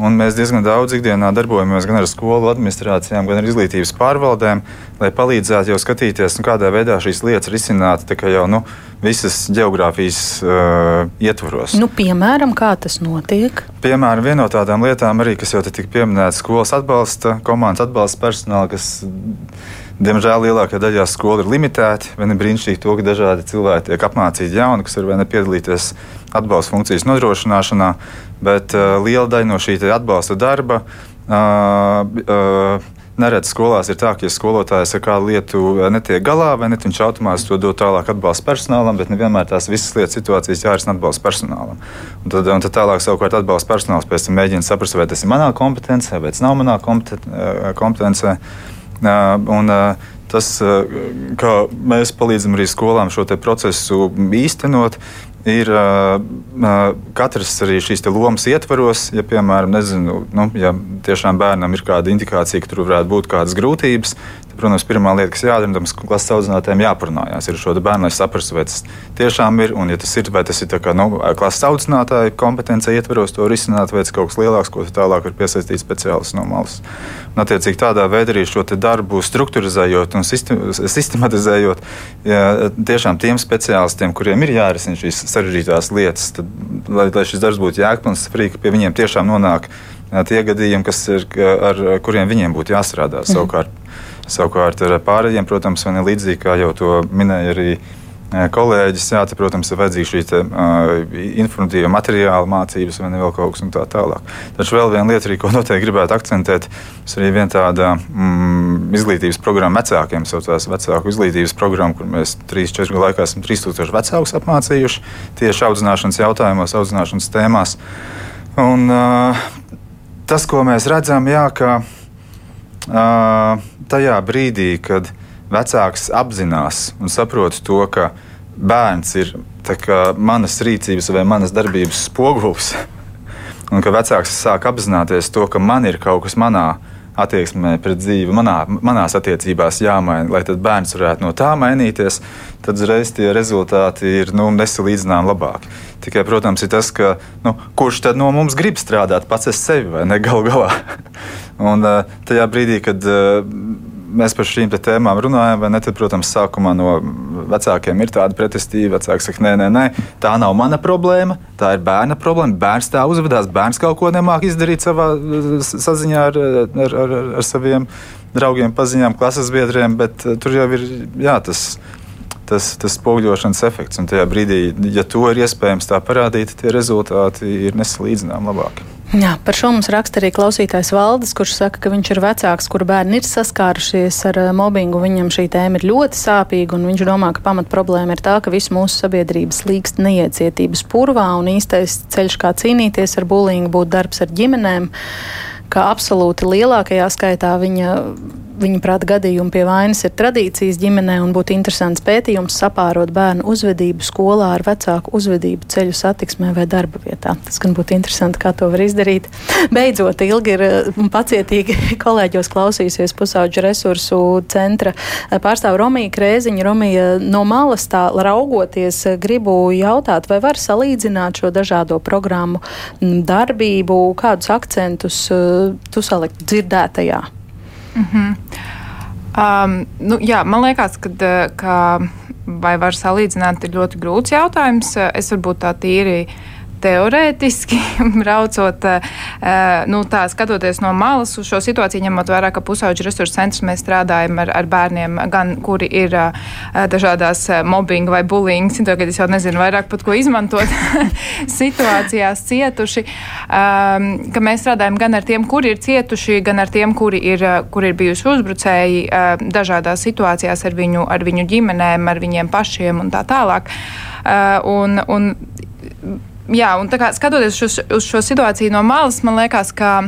Un mēs diezgan daudz ikdienā darbojamies gan ar skolu administrācijām, gan ar izglītības pārvaldēm, lai palīdzētu jau skatīties, nu, kādā veidā šīs lietas risināt jau nu, visas geogrāfijas uh, ietvaros. Nu, piemēram, kā tas notiek? Piemēram, viena no tādām lietām, arī, kas jau tika pieminēta, skolas atbalsta, komandas atbalsta personāla, kas Diemžēl lielākajā daļā skolu ir limitēti. Vai ne brīnišķīgi to, ka dažādi cilvēki tiek apmācīti jauni, kas var piedalīties atbalsta funkcijas nodrošināšanā, bet uh, liela daļa no šī atbalsta darba. Uh, uh, Neredz skolās ir tā, ka, ja skolotājs ar kādu lietu netiek galā, vai ne, viņš automātiski to dod tālāk atbalsta personālam, bet nevienmēr tās visas lietas situācijas jārisina atbalsta personālam. Un tad, un tad tālāk savukārt atbalsta personāls pēc tam mēģina saprast, vai tas ir manā kompetencē, vai tas nav manā kompetencē. Un, tas, kā mēs palīdzam arī skolām šo procesu īstenot, ir katrs arī šīs lomas ietvaros. Ja, piemēram, nezinu, nu, ja tiešām bērnam ir kāda indikācija, ka tur varētu būt kādas grūtības, Protams, pirmā lieta, kas jādara, ir klases audzinātājiem jāparunājās ar šo bērnu, lai saprastu, vai tas tiešām ir, un ja tas ir, vai tas ir kā, nu, klases audzinātāja kompetence ietveros to risināt, vai tas kaut kas lielāks, ko tālāk var piesaistīt speciālists no malas. Un, attiecīgi, tādā veidā arī šo darbu struktūrizējot un sistematizējot, ja, tiešām tiem speciālistiem, kuriem ir jārisina šīs sarežģītās lietas, tad, lai, lai šis darbs būtu jēgpilns, frīka pie viņiem tiešām nonāk tie gadījumi, kas ir, ar kuriem viņiem būtu jāstrādā. Mm. Savukārt, Savukārt ar pārējiem, protams, man ir līdzīgi, kā jau to minēja arī e, kolēģis. Jā, te, protams, ir vajadzīga šī te, uh, informatīva materiāla mācības, vai vēl kaut kas tāds. Taču vēl viena lieta, arī, ko noteikti gribētu akcentēt, ir arī viena tāda mm, izglītības programma vecākiem, saucās vecāku izglītības programma, kur mēs 3-4 gadu laikā esam 3000 vecākus apmācījuši tieši audzināšanas jautājumos, audzināšanas tēmās. Un, uh, tas, ko mēs redzam, jā, ka tajā brīdī, kad vecāks apzinās un saprot to, ka bērns ir manas rīcības vai manas darbības spogulis, un ka vecāks sāk apzināties to, ka man ir kaut kas manā attieksmē pret dzīvi, manā, manās attiecībās jāmaina, lai tad bērns varētu no tā mainīties, tad uzreiz tie rezultāti ir nu, nesalīdzināmi labāki. Tikai, protams, ir tas, ka nu, kurš tad no mums grib strādāt pats ar sevi vai ne galu galā. Un tajā brīdī, kad mēs par šīm tēmām runājam, ne, tad, protams, sākumā no vecākiem ir tāda pretestība. Vecāki saka, nē, nē, nē, tā nav mana problēma, tā ir bērna problēma. Bērns tā uzvedās, bērns kaut ko nemāk izdarīt savā saziņā ar, ar, ar, ar saviem draugiem, paziņām, klases biedriem, bet tur jau ir jā, tas. Tas, tas spoguļošanas efekts, un tajā brīdī, ja to ir iespējams tā parādīt, tie rezultāti ir nesalīdzināmi labāki. Jā, par šo mums raksta arī klausītājs Valdis, kurš saka, ka viņš ir vecāks, kur bērni ir saskārušies ar eh, mobbingu. Viņam šī tēma ir ļoti sāpīga, un viņš domā, ka pamat problēma ir tā, ka visu mūsu sabiedrības līgst neiecietības purvā, un īstais ceļš, kā cīnīties ar bulīgu, būtu darbs ar ģimenēm, ka absolūti lielākajā skaitā viņa Viņa prāta gadījumi pie vainas ir tradīcijas ģimenē un būtu interesants pētījums sapārot bērnu uzvedību skolā ar vecāku uzvedību ceļu satiksmē vai darba vietā. Tas gan būtu interesanti, kā to var izdarīt. Beidzot, ilgi ir un pacietīgi [LAUGHS] kolēģos klausījusies pusauģu resursu centra pārstāvu Romija Krēziņa. Romija no malas tā raugoties, gribu jautāt, vai var salīdzināt šo dažādo programmu darbību, kādus akcentus tu salikt dzirdētajā? Mm -hmm. um, nu, jā, man liekas, ka, ka vai var salīdzināt, ir ļoti grūts jautājums. Es varbūt tā tīri teorētiski [LAUGHS] braucot, eh, nu, tā skatoties no malas uz šo situāciju, ņemot vērā, ka pusauģu resursu centrs mēs strādājam ar, ar bērniem, gan kuri ir eh, dažādās eh, mobbinga vai bullying, tagad es jau nezinu vairāk pat ko izmantot [LAUGHS] situācijās cietuši, um, ka mēs strādājam gan ar tiem, kuri ir cietuši, gan ar tiem, kuri ir, kuri ir bijuši uzbrucēji dažādās situācijās ar viņu, ar viņu ģimenēm, ar viņiem pašiem un tā tālāk. Un, un jā, un kā, skatoties uz, uz šo situāciju no malas, man liekas, ka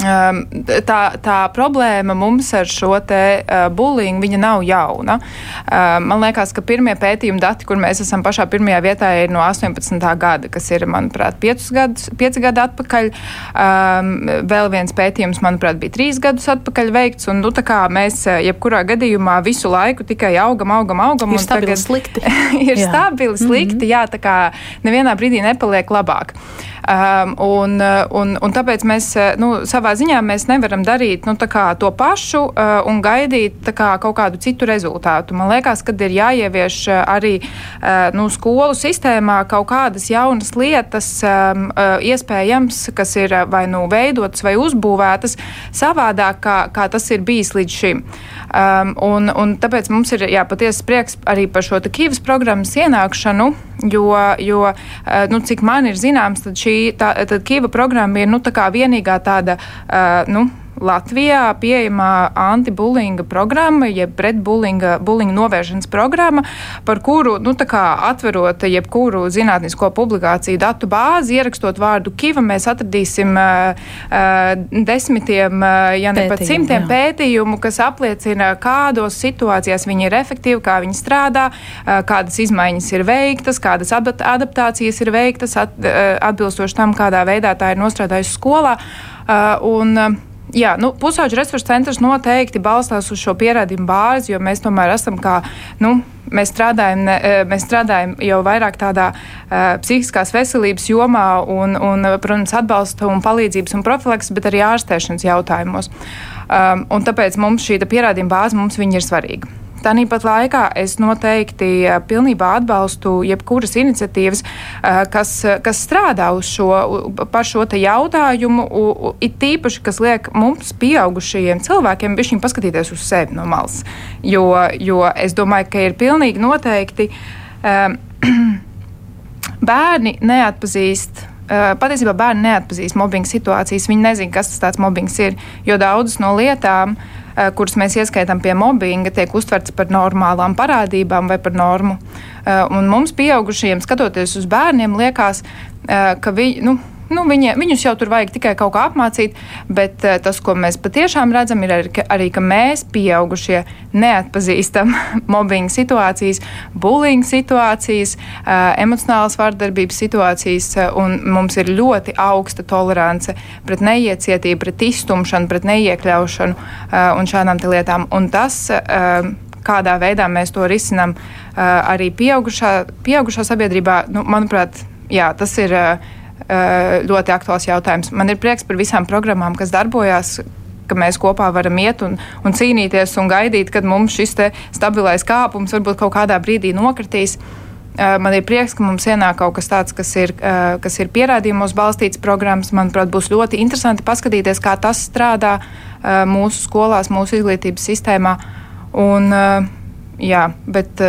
tā, tā problēma mums ar šo te uh, bullying, viņa nav jauna. Uh, man liekas, ka pirmie pētījuma dati, kur mēs esam pašā pirmajā vietā, ir no 18. gada, kas ir, manuprāt, 5 gadus, 5 gadi atpakaļ. Um, vēl viens pētījums, manuprāt, bija 3 gadus atpakaļ veikts, un nu, tā kā mēs uh, jebkurā gadījumā visu laiku tikai augam, augam, augam. Ir stabili tagad, slikti. [LAUGHS] ir jā. stabili slikti, mm -hmm. jā, tā kā nevienā brīdī nepaliek labāk. Um, un, uh, un, un tāpēc mēs uh, nu, savā ziņā mēs nevaram darīt nu, to pašu uh, un gaidīt kā, kaut kādu citu rezultātu. Man liekas, ka ir jāievieš arī uh, nu, skolu sistēmā kaut kādas jaunas lietas, um, uh, iespējams, kas ir vai nu veidotas vai uzbūvētas savādāk, kā, kā tas ir bijis līdz šim. Um, un, un tāpēc mums ir jā, patiesi prieks arī par šo Kīvas programmas ienākšanu, jo, jo uh, nu, cik man ir zināms, tad šī tā, tad Kīva programma ir nu, tā vienīgā tāda. Uh, nu, Latvijā pieejama antibullyinga programma, jeb pretbullyinga novēršanas programma, par kuru, nu, atverot jebkuru zinātnisko publikāciju datu bāzi, ierakstot vārdu Kiva, mēs atradīsim uh, desmitiem, uh, ja ne pat simtiem jā. pētījumu, kas apliecina, kādos situācijās viņi ir efektīvi, kā viņi strādā, uh, kādas izmaiņas ir veiktas, kādas adaptācijas ir veiktas at, uh, atbilstoši tam, kādā veidā tā ir nostrādājusi skolā. Uh, un, uh, Jā, nu, pusauģu resursu centrs noteikti balstās uz šo pierādījumu bāzi, jo mēs tomēr esam kā. Nu, Mēs strādājam, mēs strādājam jau vairāk tādā uh, psihiskās veselības jomā, un, un, protams, atbalsta un palīdzības un profilaks, bet arī ārstēšanas jautājumos. Um, tāpēc mums šī pierādījuma bāze mums ir svarīga. Tāpat laikā es noteikti eh, pilnībā atbalstu jebkuras iniciatīvas, eh, kas, kas strādā uz šo, par šo jautājumu, it tīpaši, kas liek mums, pieaugušajiem cilvēkiem, bišķiņ paskatīties uz sevi no malas. Jo, jo es domāju, ka ir pilnīgi noteikti um, [CLEARS THROAT] bērni neatpazīst. Uh, patiesībā bērni neatpazīst mobbinga situācijas. Viņi nezina, kas tas mobbings ir. Jo daudzas no lietām Eh, kuras mēs ieskaitām pie mobbinga, tiek uztverts par normālām parādībām vai par normu. Eh, un mums, pieaugušiem, skatoties uz bērniem, liekas, eh, ka viņi. Nu, Nu, viņi, viņus jau tur vajag tikai kaut kā apmācīt, bet uh, tas, ko mēs patiešām redzam, ir arī, ka, arī, ka mēs, pieaugušie, neatpazīstam [LAUGHS] mobbinga situācijas, bullying situācijas, uh, emocionālas vardarbības situācijas, uh, un mums ir ļoti augsta tolerance pret neiecietību, pret iztumšanu, pret neiekļaušanu uh, un šādām lietām. Un tas, uh, kādā veidā mēs to risinām uh, arī pieaugušā, pieaugušā sabiedrībā, nu, manuprāt, jā, tas ir. Uh, ļoti aktuāls jautājums. Man ir prieks par visām programmām, kas darbojās ka mēs kopā varam iet un, un cīnīties un gaidīt, kad mums šis stabilais kāpums varbūt kaut kādā brīdī nokritīs. Eh, man ir prieks, ka mums ienāk kaut kas tāds, kas ir, eh, kas ir pierādījumos balstīts programmas. Manuprāt, būs ļoti interesanti paskatīties, kā tas strādā mūsu skolās, mūsu izglītības sistēmā. Un, jā, bet,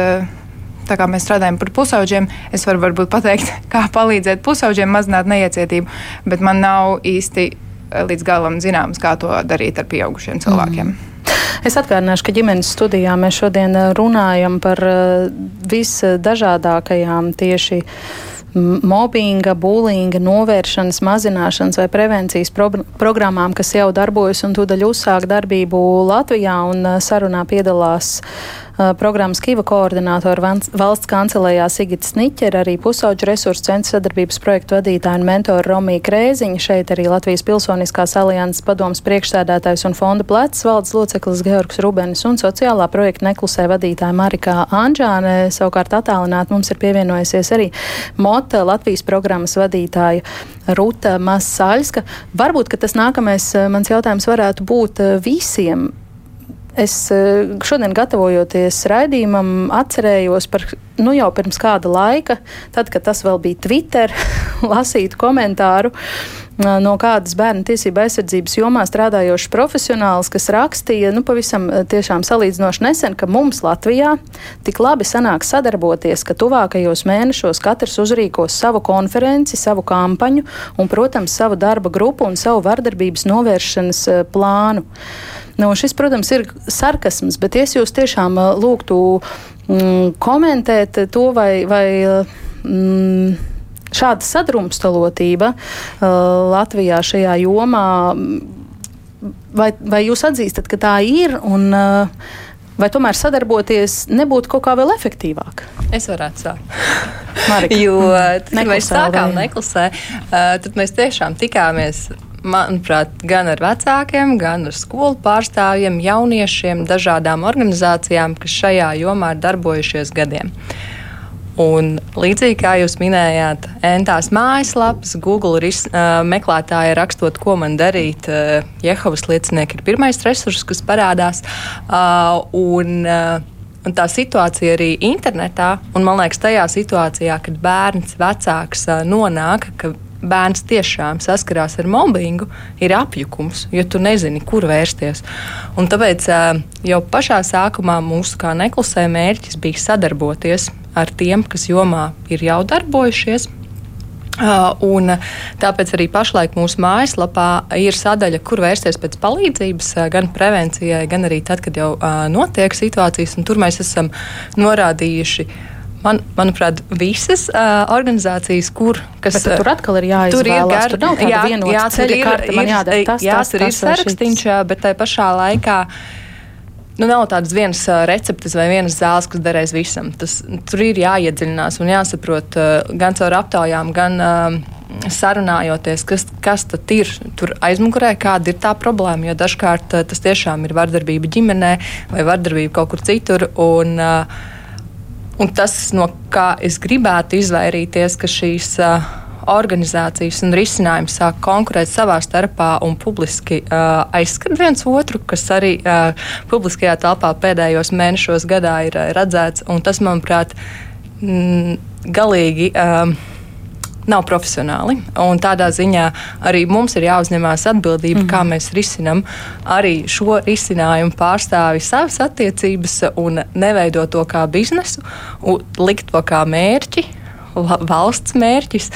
tā kā mēs strādājam par pusauģiem, es varu varbūt pateikt, [LAUGHS] kā palīdzēt pusauģiem mazināt neiecietību, bet man nav īsti eh, līdz galam zināms, kā to darīt ar pieaugušiem cilvēkiem. Mm. Es atgādināšu, ka ģimenes studijā mēs šodien eh, runājam par eh, visdažādākajām tieši mobbinga, būlinga, novēršanas, mazināšanas vai prevencijas pro programmām, kas jau darbojas un tūdaļ uzsāk darbību Latvijā un sarunā piedalās programmas Kiva koordinātora valsts kancelējā Sigita Sniķera, arī pusauģu resursu centra sadarbības projektu vadītāja un mentora Romija Krēziņa, šeit arī Latvijas Pilsoniskās alianses padomas priekšsēdētājs un fonda plecs valdes loceklis Georgs Rubenis un sociālā projekta neklusē vadītāja Marikā Anžāne. Savukārt attālināt mums ir pievienojusies arī Mota Latvijas programmas vadītāja Ruta Masaļska. Varbūt, ka tas nākamais mans jautājums varētu būt visiem Es eh, šodien, gatavojoties raidījumam, atcerējos par nu, jau pirms kāda laika, tad, kad tas vēl bija Twitter, [LAUGHS] lasītu komentāru no kādas bērnu tiesība aizsardzības jomā strādājošs profesionāls, kas rakstīja, nu, pavisam tiešām salīdzinoši nesen, ka mums Latvijā tik labi sanāk sadarboties, ka tuvākajos mēnešos katrs uzrīkos savu konferenci, savu kampaņu un, protams, savu darba grupu un savu vardarbības novēršanas plānu. Nu, šis, protams, ir sarkasms, bet es jūs tiešām lūgtu mm, komentēt to, vai, vai mm, šāda sadrumstalotība uh, Latvijā šajā jomā, vai, vai jūs atzīstat, ka tā ir? Un, uh, Vai tomēr sadarboties nebūtu kaut kā vēl efektīvāk? Es varētu sākt. [LAUGHS] jo, tad, kad mēs sākām neklusē, uh, tad mēs tiešām tikāmies manuprāt, gan ar vecākiem, gan ar skolu pārstāvjiem, jauniešiem, dažādām organizācijām, kas šajā jomā ir darbojušies gadiem. Un līdzīgi kā jūs minējāt, entās mājaslapas, Google ris, uh, meklētāji rakstot, ko man darīt, uh, Jehovas liecinieki ir pirmais resurs, kas parādās. Uh, un, uh, Un tā situācija arī internetā, un man liekas, tajā situācijā, kad bērns vecāks nonāk, ka bērns tiešām saskarās ar mobbingu, ir apjukums, jo tu nezini, kur vērsties. Un tāpēc jau pašā sākumā mūsu kā neklusē mērķis bija sadarboties ar tiem, kas jomā ir jau darbojušies. Un tāpēc arī pašlaik mūsu mājaslapā ir sadaļa, kur vērsties pēc palīdzības, gan prevencijai, gan arī tad, kad jau notiek situācijas. Tur mēs esam norādījuši. Man, manuprāt, visas uh, organizācijas, kur kas, Bet tur atkal ir jāizvēlās. Tur ir gar, tur nav jā, jā, tur ir, karta, man jādara tas, jā, tas, tur tas, ir sarakstīns, bet tai pašā laikā. Nu, nav tādas vienas receptes vai vienas zāles, kas derēs visam. Tas, tur ir jāiedziļinās un jāsaprot gan caur aptaujām, gan uh, sarunājoties, kas, kas tad ir tur aizmugurē, kāda ir tā problēma. Jo dažkārt tas tiešām ir vardarbība ģimenē vai vardarbība kaut kur citur. Un, uh, Un tas, no kā es gribētu izvairīties, ka šīs uh, organizācijas un risinājumi sāk konkurēt savā starpā un publiski uh, aizskat viens otru, kas arī uh, publiskajā telpā pēdējos mēnešos gadā ir uh, redzēts. Tas, manuprāt, mm, galīgi. Uh, nav profesionāli. Un tādā ziņā arī mums ir jāuzņemās atbildība, mm. kā mēs risinām arī šo risinājumu pārstāvi savas attiecības un neveidot to kā biznesu, likt to kā mērķi valsts mērķis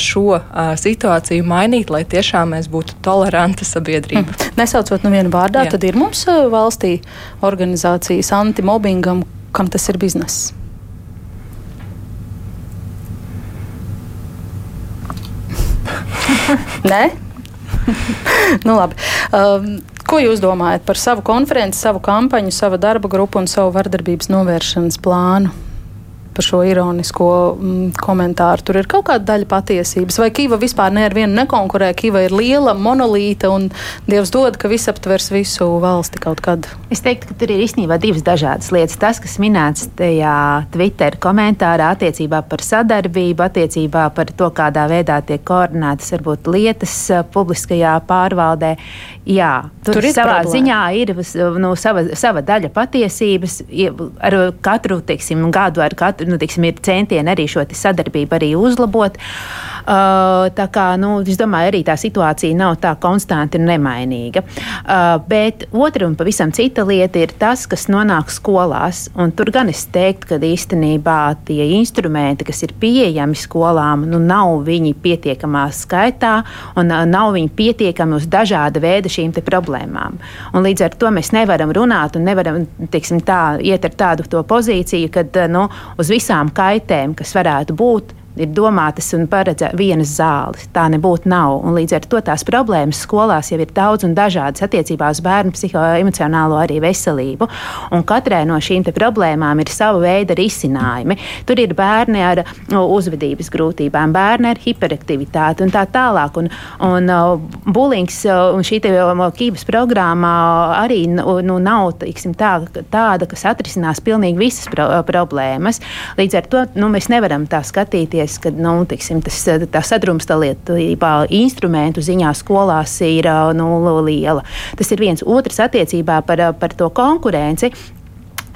šo situāciju mainīt, lai tiešām mēs būtu toleranta sabiedrība. Mm. Nesaucot no viena vārdā, Jā. tad ir mums valstī organizācijas antimobbingam, kam tas ir bizness. Nē? nu, labi. Um, ko jūs domājat par savu konferenci, savu kampaņu, savu darba grupu un savu vardarbības novēršanas plānu? Par šo ironisko mm, komentāru. Tur ir kaut kāda daļa patiesības. Vai Kīva vispār ne ar vienu nekonkurē? Kīva ir liela monolīta un Dievs dod, ka viss aptvers visu valsti kaut kad. Es teiktu, ka tur ir īstenībā divas dažādas lietas. Tas, kas minēts tajā Twitter komentārā attiecībā par sadarbību, attiecībā par to, kādā veidā tiek koordinētas varbūt lietas uh, publiskajā pārvaldē, jā, tur, tur ir savā problēma. ziņā ir nu, sava, sava daļa patiesības ar katru teiksim, gadu, ar katru nu, tiksim, ir centieni arī šo sadarbību arī uzlabot. Uh, tā kā, nu, es domāju, arī tā situācija nav tā konstanti un nemainīga. Uh, bet otra un pavisam cita lieta ir tas, kas nonāk skolās. Un tur gan es teiktu, ka īstenībā tie instrumenti, kas ir pieejami skolām, nu, nav viņi pietiekamā skaitā un uh, nav viņi pietiekami uz dažāda veida šīm problēmām. Un līdz ar to mēs nevaram runāt un nevaram teiksim, tā, iet ar tādu pozīciju, ka uh, nu, uz visām kaitēm, kas varētu būt, ir domātas un paredzētas vienas zāles. Tā nebūtu nav. Un līdz ar to tās problēmas skolās jau ir daudz un dažādas attiecībā uz bērnu psihoemocionālo arī veselību. Un katrai no šīm problēmām ir sava veida risinājumi. Tur ir bērni ar nu, uzvedības grūtībām, bērni ar hiperaktivitāti un tā tālāk. Un, un uh, bulings uh, un šī um, kības programma arī nu, nu, nav teiksim, tā, tāda, kas atrisinās pilnīgi visas pro problēmas. Līdz ar to nu, mēs nevaram tā skatīties redzējis, ka nu, tiksim, tas, tā sadrumstalība instrumentu ziņā skolās ir nu, liela. Tas ir viens otrs attiecībā par, par to konkurenci.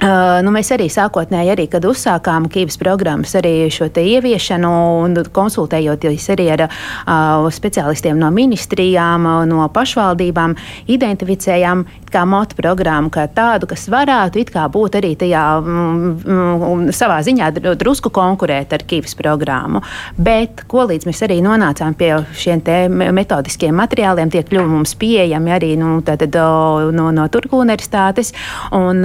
Uh, nu, mēs arī sākotnēji, arī, kad uzsākām Kīvas programmas, arī šo ieviešanu un konsultējoties arī ar uh, speciālistiem no ministrijām, no pašvaldībām, identificējām motu programmu, kā tādu, kas varētu būt arī tajā mm, mm, savā ziņā drusku konkurēt ar Kīvas programmu. Bet ko līdz mēs arī nonācām pie šiem metodiskiem materiāliem, tie kļuva mums pieejami arī nu, tātad, no, no Turku universitātes. Un,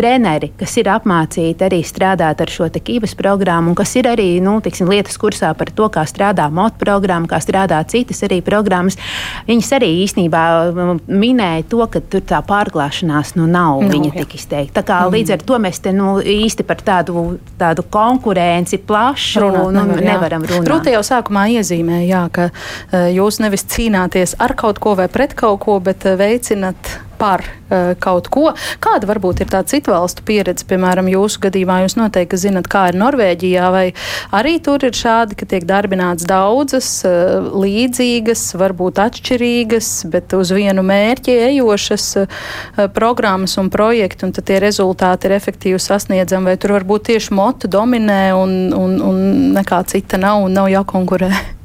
treneri, kas ir apmācīti arī strādāt ar šo kības programmu, un kas ir arī nu, tiksim, lietas kursā par to, kā strādā motu programma, kā strādā citas arī programmas. Viņas arī īstenībā um, minēja to, ka tur tā pārklāšanās nu, nav no, viņa jā. tik izteikta. Tā kā mm. līdz ar to mēs te nu, īsti par tādu, tādu konkurenci plašu runāt, nu, nevar, nevaram runāt. Rūta jau sākumā iezīmēja, ka uh, jūs nevis cīnāties ar kaut ko vai pret kaut ko, bet uh, veicinat par uh, kaut ko. Kāda varbūt ir tā citu valstu pieredze, piemēram, jūsu gadījumā? Jūs noteikti zinat, kā ir Norvēģijā, vai arī tur ir šādi, ka tiek darbināts daudzas uh, līdzīgas, varbūt atšķirīgas, bet uz vienu mērķi ejošas uh, programmas un projekti, un tad tie rezultāti ir efektīvi sasniedzami, vai tur varbūt tieši motu dominē un, un, un nekā cita nav un nav jākonkurē? [LAUGHS]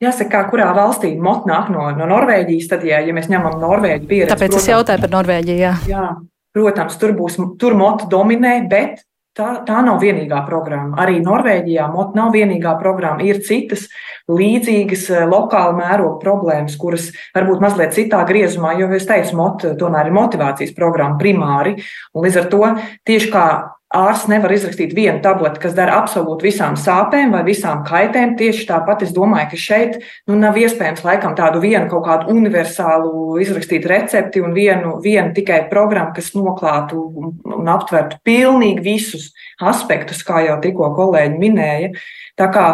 Jāsaka, kurā valstī mot nāk no, no Norvēģijas, tad, ja, ja mēs ņemam Norvēģiju pieredzi. Tāpēc protams, es jautāju par Norvēģiju. Jā. jā, protams, tur būs, tur motu dominē, bet tā, tā nav vienīgā programma. Arī Norvēģijā MOT nav vienīgā programma. Ir citas līdzīgas eh, lokāla mēroga problēmas, kuras varbūt mazliet citā griezumā, jo, es teicu, MOT tomēr ir motivācijas programma primāri. Un līdz ar to tieši kā ārsts nevar izrakstīt vienu tableti, kas dara absolūti visām sāpēm vai visām kaitēm. Tieši tāpat es domāju, ka šeit nu, nav iespējams laikam tādu vienu kaut kādu universālu izrakstīt recepti un vienu, vienu tikai programmu, kas noklātu un aptvertu pilnīgi visus aspektus, kā jau tikko kolēģi minēja. Tā kā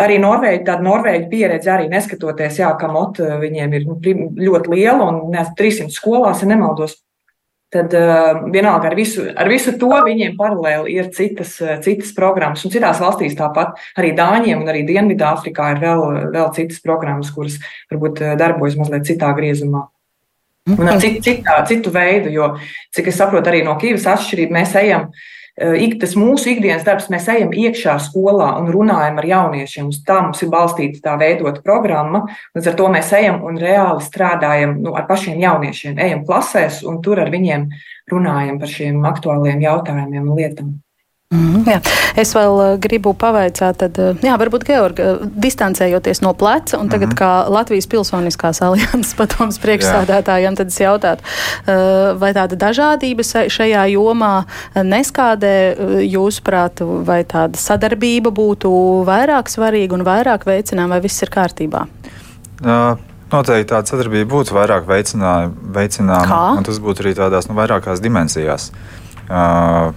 arī Norvēģi, tāda Norvēģa pieredze, arī neskatoties, jā, ka mot viņiem ir nu, ļoti liela un ne, 300 skolās, ja nemaldos, tad uh, vienalga ar visu, ar visu to viņiem paralēli ir citas, uh, citas programmas. Un citās valstīs tāpat arī Dāņiem un arī Dienvidāfrikā ir vēl, vēl citas programmas, kuras varbūt uh, darbojas mazliet citā griezumā. Un ar citu, citā, citu veidu, jo, cik es saprotu, arī no Kīvas atšķirība mēs ejam uh, Eh, ik, tas mūsu ikdienas darbs, mēs ejam iekšā skolā un runājam ar jauniešiem. Uz tā mums ir balstīta tā veidota programma. Līdz ar to mēs ejam un reāli strādājam nu, ar pašiem jauniešiem. Ejam klasēs un tur ar viņiem runājam par šiem aktuāliem jautājumiem un lietām. Mm, jā. Es vēl uh, gribu pavaicāt, tad, uh, jā, varbūt Georgi, uh, distancējoties no pleca, un tagad mm -hmm. kā Latvijas Pilsoniskās alianses [LAUGHS] padomas priekšsādātājiem, tad es jautātu, vai tāda dažādība šajā jomā neskādē jūsuprāt, vai tāda sadarbība būtu vairāk svarīga un vairāk veicinām, vai viss ir kārtībā? Uh. Noteikti tāda sadarbība būtu vairāk veicināma, un tas būtu arī tādās nu, vairākās dimensijās. Uh,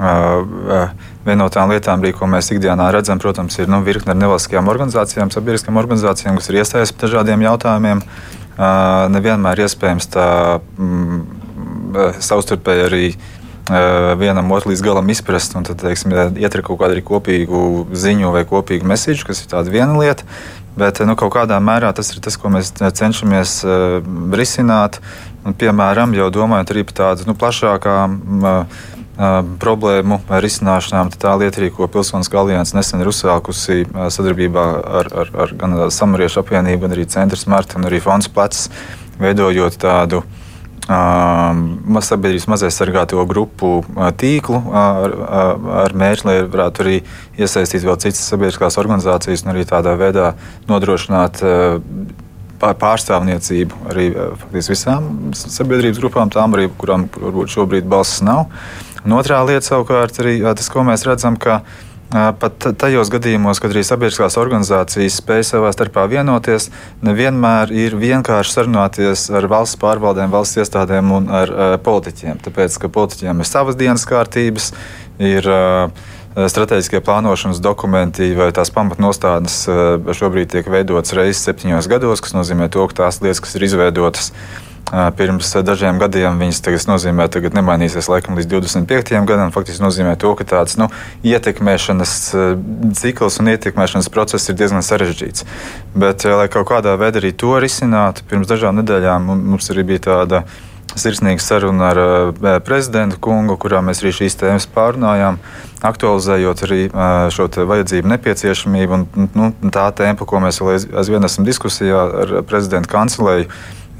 Viena no tām lietām, arī, ko mēs ikdienā redzam, protams, ir nu, virkne ar nevalstiskajām organizācijām, sabiedriskām organizācijām, kas ir iesaistītas par dažādiem jautājumiem. Nevienmēr iespējams tā mm, savstarpēji arī vienam otru līdz galam izprast, un tad, teiksim, ietver kaut kādu kopīgu ziņu vai kopīgu mesīžu, kas ir tāda viena lieta. Bet nu, kaut kādā mērā tas ir tas, ko mēs cenšamies risināt. Un, piemēram, jau domājot par tādu nu, plašākām uh, problēmu risināšanām. Tā lieta, arī, ko Pilsoniskā alianses nesen ir uzsākusi sadarbībā ar, ar, ar gan Samariešu apvienību, gan arī Centrs Marta un arī Fonds Plecs, veidojot tādu uh, sabiedrības mazaizsargāto grupu tīklu ar, ar mērķi, lai varētu arī iesaistīt vēl citas sabiedriskās organizācijas un arī tādā veidā nodrošināt pārstāvniecību arī visām sabiedrības grupām, tām arī, kurām varbūt šobrīd balss nav. Uh, Un otrā lieta savukārt arī tas, ko mēs redzam, ka pat tajos gadījumos, kad arī sabiedriskās organizācijas spēj savā starpā vienoties, nevienmēr ir vienkārši sarunāties ar valsts pārvaldēm, valsts iestādēm un ar politiķiem. Tāpēc, ka politiķiem ir savas dienas kārtības, ir strateģiskie plānošanas dokumenti vai tās pamatnostādnes šobrīd tiek veidotas reizes septiņos gados, kas nozīmē to, ka tās lietas, kas ir izveidotas, Pirms dažiem gadiem viņas tagad nozīmē, tagad nemainīsies laikam līdz 25 gadam. Faktiski nozīmē to, ka tāds nu, ietekmēšanas cikls un ietekmēšanas process ir diezgan sarežģīts. Bet, lai kaut kādā veidā arī to risinātu, pirms dažām nedēļām mums arī bija tāda sirsnīga saruna ar prezidentu kungu, kurā mēs arī šīs tēmas pārunājām, aktualizējot arī šo vajadzību nepieciešamību un nu, tā tempa, ko mēs aizvien esam diskusijā ar prezidentu kancelēju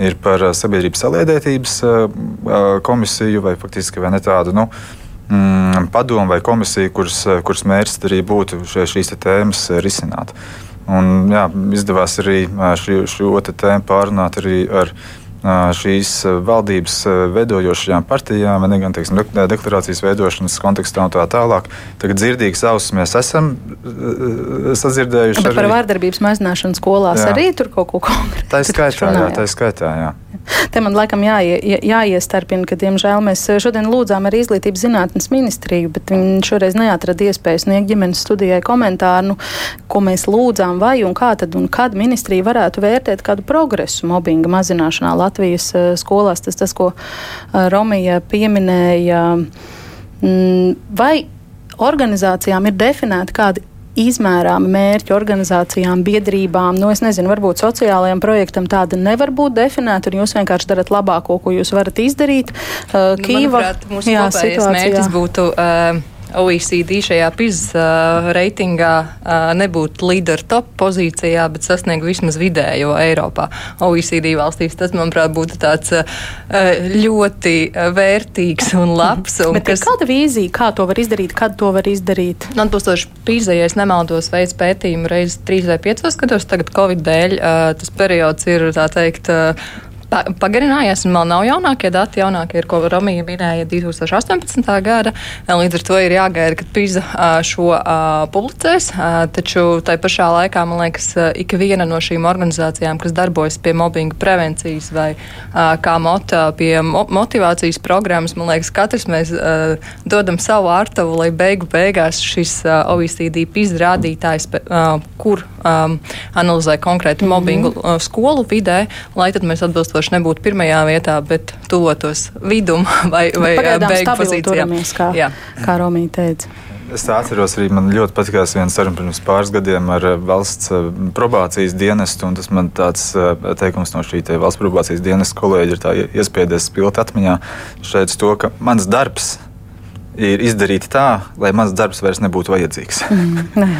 ir par eh, sabiedrības saliedētības eh, eh, komisiju vai faktiski vai ne tādu. Nu, mm, padomu vai komisiju, kuras, kuras mērķis arī būtu šie, šīs tēmas risināt. Un, jā, izdevās arī šo tēmu pārunāt arī ar šīs valdības veidojošajām partijām, ne gan teiksim, deklarācijas veidošanas kontekstā un tā tālāk. Tagad dzirdīgas ausis mēs esam sadzirdējuši. Bet par arī... vārdarbības mazināšanu skolās jā. arī tur kaut ko konkrētu. Tā ir skaitā, jā, tā ir skaitā, jā. Te man laikam jāie, jāiestarpina, ka, diemžēl, mēs šodien lūdzām arī izglītības zinātnes ministriju, bet viņi šoreiz neatrada iespēju sniegt ģimenes studijai komentāru, nu, ko mēs lūdzām, vai un kā tad un kad ministrija varētu vērtēt kādu progresu mobbinga mazināšanā Latvijas uh, skolās. Tas, tas ko uh, Romija pieminēja, mm, vai organizācijām ir definēti kādi izmērāmi mērķi organizācijām, biedrībām. Nu, es nezinu, varbūt sociālajiem projektam tāda nevar būt definēta, un jūs vienkārši darat labāko, ko jūs varat izdarīt. Uh, Kīva, nu, manuprāt, mūsu jā, kopējais situācijā. mērķis būtu. Uh, OECD šajā PISA uh, reitingā uh, nebūtu līderu top pozīcijā, bet sasniegt vismaz vidējo Eiropā. OECD valstīs tas, manuprāt, būtu tāds uh, ļoti vērtīgs un labs. Un [LAUGHS] bet kas... kāda vīzija, kā to var izdarīt, kad to var izdarīt? Atbilstoši PISA, ja es nemaldos, veids pētījumu reizes trīs vai piecos gados, tagad Covid dēļ tas periods ir, tā teikt, pa, pagarinājies, un vēl nav jaunākie dati. Jaunākie ir, ko Romija minēja 2018. gada. Līdz ar to ir jāgaida, kad PISA šo uh, publicēs. Taču tai pašā laikā, man liekas, ik viena no šīm organizācijām, kas darbojas pie mobbinga prevencijas vai kā motā pie mo motivācijas programmas, man liekas, katrs mēs dodam savu ārtavu, lai beigu beigās šis OECD PISA rādītājs, kur analizē konkrēti mm -hmm. mobbingu uh, skolu vidē, lai tad mēs atbilstoši atbilstoši nebūtu pirmajā vietā, bet tuvotos vidum [LAUGHS] vai, vai beigu pozīcijām. Kā, Jā. kā Romija teica. Es atceros, arī man ļoti patīkās viena saruna pirms pāris gadiem ar valsts probācijas dienestu. Tas man tāds teikums no šī te valsts probācijas dienesta kolēģa ir iespējas spilgt atmiņā. Teica to, ka mans darbs ir ir izdarīti tā, lai mans darbs vairs nebūtu vajadzīgs. Mm,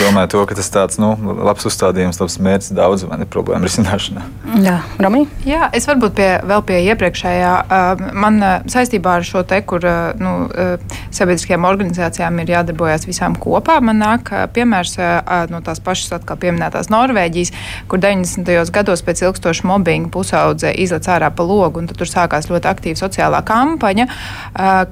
domāju, to, ka tas tāds nu, labs uzstādījums, labs mērķis daudz vai ne problēmu risināšanā. Jā, Rami? Jā, es varbūt pie, vēl pie iepriekšējā. Man saistībā ar šo te, kur nu, sabiedriskajām organizācijām ir jādarbojas visām kopā, man nāk piemērs no tās pašas atkal pieminētās Norvēģijas, kur 90. gados pēc ilgstoša mobbinga pusaudze izlec ārā pa logu, un tur sākās ļoti aktīva sociālā kampaņa,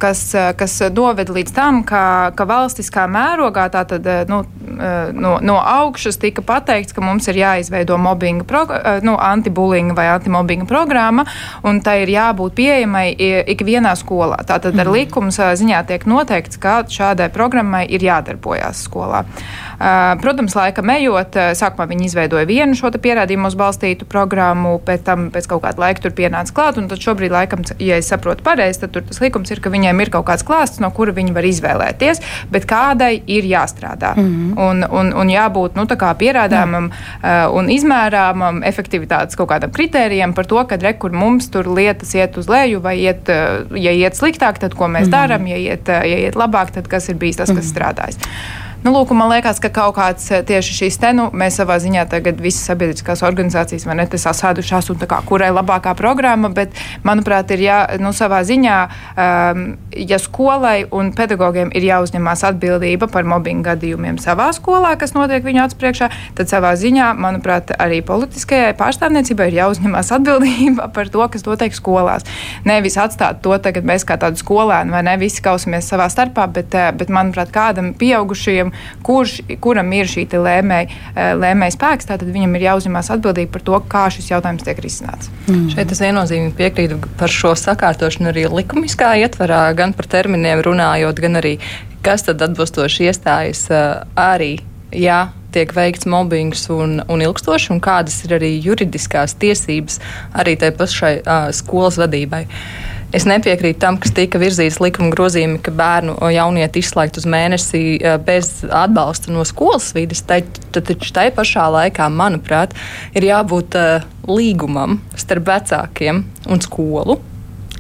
kas, kas noveda līdz tam, ka, ka valstiskā mērogā tātad, eh, nu, eh, no, no augšas tika pateikts, ka mums ir jāizveido eh, nu, antibullyinga vai antimobbinga programma, un tai ir jābūt pieejamai ikvienā skolā. Tātad ar mhm. likums ziņā tiek noteikts, ka šādai programmai ir jādarbojas skolā. Protams, laikam ejot, sākumā viņi izveidoja vienu šo pierādījumos balstītu programmu, pēc tam pēc kaut kāda laika tur pienāca klāt, un tad šobrīd, laikam, ja es saprotu pareizi, tad tas likums ir, ka viņiem ir kaut kāds klāsts, no kura viņi var izvēlēties, bet kādai ir jāstrādā. Mm -hmm. un, un, un jābūt nu, pierādāmam Jā. uh, un izmērāmam efektivitātes kaut kādam kritērijam par to, ka rekur mums tur lietas iet uz leju vai iet, uh, ja iet sliktāk, tad ko mēs mm -hmm. darām, ja iet, uh, ja iet labāk, tad kas ir bijis tas, kas mm -hmm. strādājis. Nu, lūk, man liekas, ka kaut kāds eh, tieši šīs te, nu, mēs savā ziņā tagad visas sabiedriskās organizācijas vai ne, tas sasēdušās un tā kā kurai labākā programma, bet, manuprāt, ir jā, nu, savā ziņā, um, ja skolai un pedagogiem ir jāuzņemās atbildība par mobbinga gadījumiem savā skolā, kas notiek viņu acu priekšā, tad savā ziņā, manuprāt, arī politiskajai pārstāvniecībai ir jāuzņemās atbildība par to, kas notiek skolās. Nevis atstāt to tagad mēs kā tādu skolēnu vai ne visi kausamies savā starpā, bet, eh, bet manuprāt, kādam pieaugušajam kurš, kuram ir šī lēmēja eh, lēmēj spēks, tad viņam ir jāuzņemās atbildība par to, kā šis jautājums tiek risināts. Mm. Šeit es viennozīmīgi piekrītu par šo sakārtošanu arī likumiskā ietvarā, gan par terminiem runājot, gan arī kas tad atbilstoši iestājas eh, arī. Jā, tiek veikts mobbings un, un ilgstoši, un kādas ir arī juridiskās tiesības arī tai pašai uh, skolas vadībai. Uh, Es nepiekrītu tam, kas tika virzīts likuma grozījumi, ka bērnu jaunieti izslēgt uz mēnesi e, bez atbalsta no skolas vidas. Taču tai pašā laikā, manuprāt, ir jābūt uh, līgumam starp vecākiem un skolu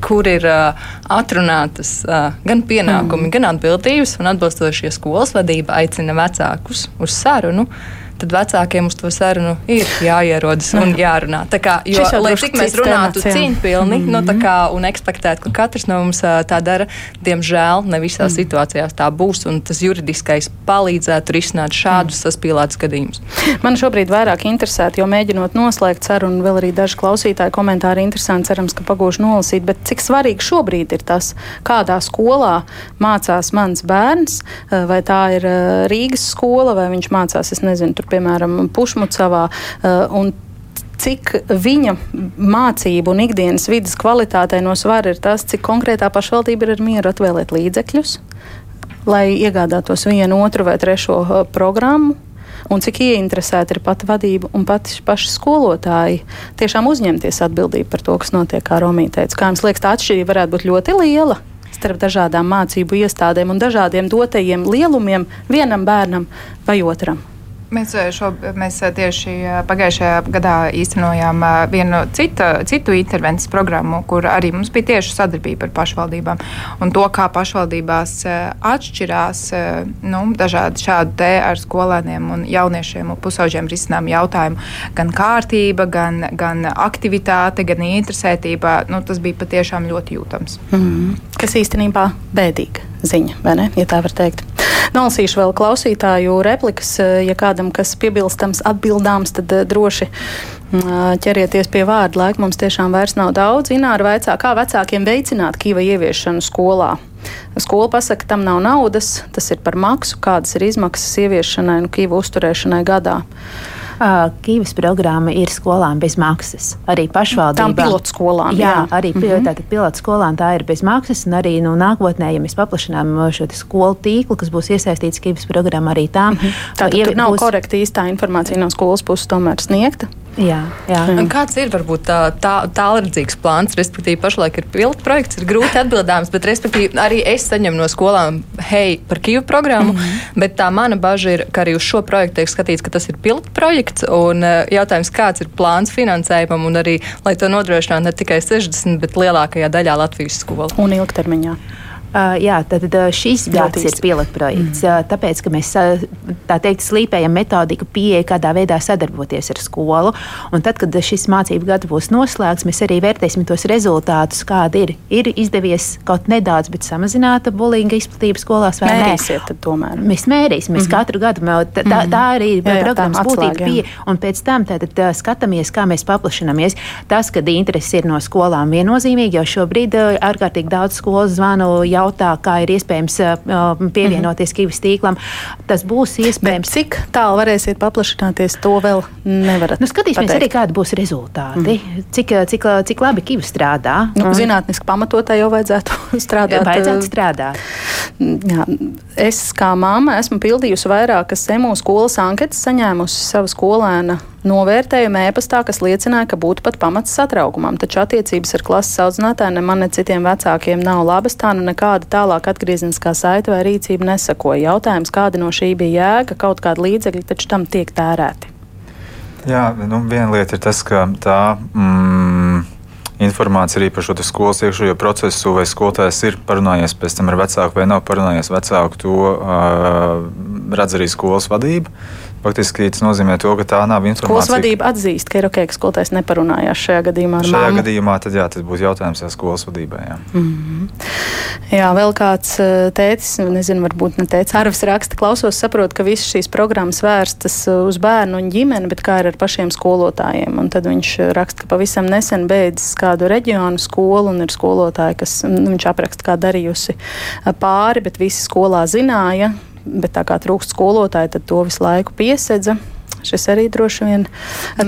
kur ir uh, atrunātas uh, gan pienākumi, mm. gan atbildības, un atbilstošie skolas vadība aicina vecākus uz sarunu. Uh, tad vecākiem uz to sarunu ir jāierodas un jārunā. Tā kā, jo, lai cik mēs runātu cīņpilni mm -hmm. nu, mhm. kā, un ekspektētu, ka katrs no mums tā dara, diemžēl ne visās mm. situācijās tā būs, un tas juridiskais palīdzētu risināt šādus mm. saspīlētus gadījumus. Man šobrīd vairāk interesētu, jo mēģinot noslēgt sarunu, vēl arī daži klausītāji komentāri interesanti, cerams, ka pagūšu nolasīt, bet cik svarīgi šobrīd ir tas, kādā skolā mācās mans bērns, vai tā ir Rīgas skola, vai viņš mācās, es nezinu, tur piemēram, Pušmucavā. Uh, cik viņa mācību un ikdienas vidas kvalitātei no svara ir tas, cik konkrētā pašvaldība ir ar mieru atvēlēt līdzekļus, lai iegādātos vienu, otru vai trešo uh, programmu. Un cik ieinteresēta ir pati vadība un pati paši skolotāji tiešām uzņemties atbildību par to, kas notiek, kā Romija teica. Kā jums liekas, tā atšķirība varētu būt ļoti liela starp dažādām mācību iestādēm un dažādiem dotajiem lielumiem vienam bērnam vai otram? Mēs, šo, mēs tieši pagājušajā gadā īstenojām vienu citu, citu intervences programmu, kur arī mums bija tieši sadarbība ar pašvaldībām. Un to, kā pašvaldībās atšķirās nu, dažādi šādi te ar skolēniem un jauniešiem un pusauģiem risinām jautājumu. Gan kārtība, gan, gan aktivitāte, gan interesētība. Nu, tas bija patiešām ļoti jūtams. Mm. Kas īstenībā bēdīga ziņa, vai ne? Ja tā var teikt. Nolasīšu vēl klausītāju replikas. Ja kādam kas piebilstams, atbildāms, tad eh, droši mm, ķerieties pie vārda. Laika mums tiešām vairs nav daudz. Ināra vaicā, kā vecākiem veicināt kīva ieviešanu skolā. Skola pasaka, tam nav naudas, tas ir par maksu, kādas ir izmaksas ieviešanai un kīva uzturēšanai gadā. Kīvas programma ir skolām bez maksas. Arī pašvaldībām. Tā pilotu skolām. Jā, jā. arī mm -hmm. tātad pilotu skolām tā ir bez maksas. Un arī nu, nākotnē, ja mēs paplašinām šo skolu tīklu, kas būs iesaistīts Kīvas programmā, arī tām. Mm -hmm. Tā nav būs... korekta īstā informācija no skolas puses tomēr sniegta. Jā, jā. Un kāds ir varbūt tā, tā, tālredzīgs plāns? Respektīvi, pašlaik ir pilota projekts, ir grūti atbildāms, bet respektīvi, arī es saņemu no skolām, hei, par Kīvu programmu, mm -hmm. bet tā mana bažas ir, ka arī uz šo projektu tiek skatīts, ka tas ir pilota projekts. Un uh, jautājums, kāds ir plāns finansējumam un arī, lai to nodrošinātu ne tikai 60, bet lielākajā daļā Latvijas skolu. Un ilgtermiņā. Uh, jā, tad uh, šis gads ir pilotprojekts, mm. uh, tāpēc, ka mēs tā teikt slīpējam metodiku pieeja, kādā veidā sadarboties ar skolu. Un tad, kad šis mācību gads būs noslēgts, mēs arī vērtēsim tos rezultātus, kādi ir. Ir izdevies kaut nedaudz, bet samazināta bulinga izplatība skolās vai Mērīsiet, nē? Tomēr. Mēs mērīsim, mēs mm -hmm. katru gadu, tā, tā, tā arī ir programmas būtība pieeja. Un pēc tam tātad, skatāmies, kā mēs paplašināmies. Tas, kad interesi ir no skolām viennozīmīgi, jo šobrīd ārkārtīgi daudz skolas zvanu jau jautā, kā ir iespējams uh, pievienoties mm -hmm. Kīvas tīklam. Tas būs iespējams. Bet cik tālu varēsiet paplašināties, to vēl nevarat. Nu, skatīsimies pateikt. arī, kādi būs rezultāti. Mm -hmm. cik, cik, cik labi Kīvas strādā. Nu. Zinātniski pamatotā jau vajadzētu [LAUGHS] strādāt. Vajadzētu strādāt. Jā, es kā māma esmu pildījusi vairākas emu skolas anketas, saņēmusi savu skolēnu novērtējumu ēpastā, kas liecināja, ka būtu pat pamats satraukumam, taču attiecības ar klases audzinātāju ne man ne citiem vecākiem nav labas, tā nu nekāda tālāk atgriezeniskā saita vai rīcība nesakoja. Jautājums, kāda no šī bija jēga, kaut kāda līdzekļa taču tam tiek tērēti. Jā, nu, viena lieta ir tas, ka tā. Mm, informācija arī par šo skolas iekšējo procesu, vai skolotājs ir parunājies pēc tam ar vecāku vai nav parunājies vecāku, to uh, redz arī skolas vadība. Faktiski tas nozīmē to, ka tā nav informācija. Skolas vadība atzīst, ka ir ok, ka skolotājs neparunājās šajā gadījumā ar šajā māmu. gadījumā tad, jā, tas būs jautājums jā, skolas vadībai. Jā. Mm -hmm. jā, vēl kāds eh, tētis, nezinu, varbūt ne tētis, Arvis raksta, klausos, saprot, ka visas šīs programmas vērstas eh, uz bērnu un ģimeni, bet kā ir ar pašiem skolotājiem. Un tad viņš eh, raksta, ka pavisam nesen beidzis kādu reģionu skolu un ir skolotāji, kas nu, viņš apraksta kā darījusi pāri, bet visi skolā zināja bet tā kā trūkst skolotāji, tad to visu laiku piesedza šis arī droši vien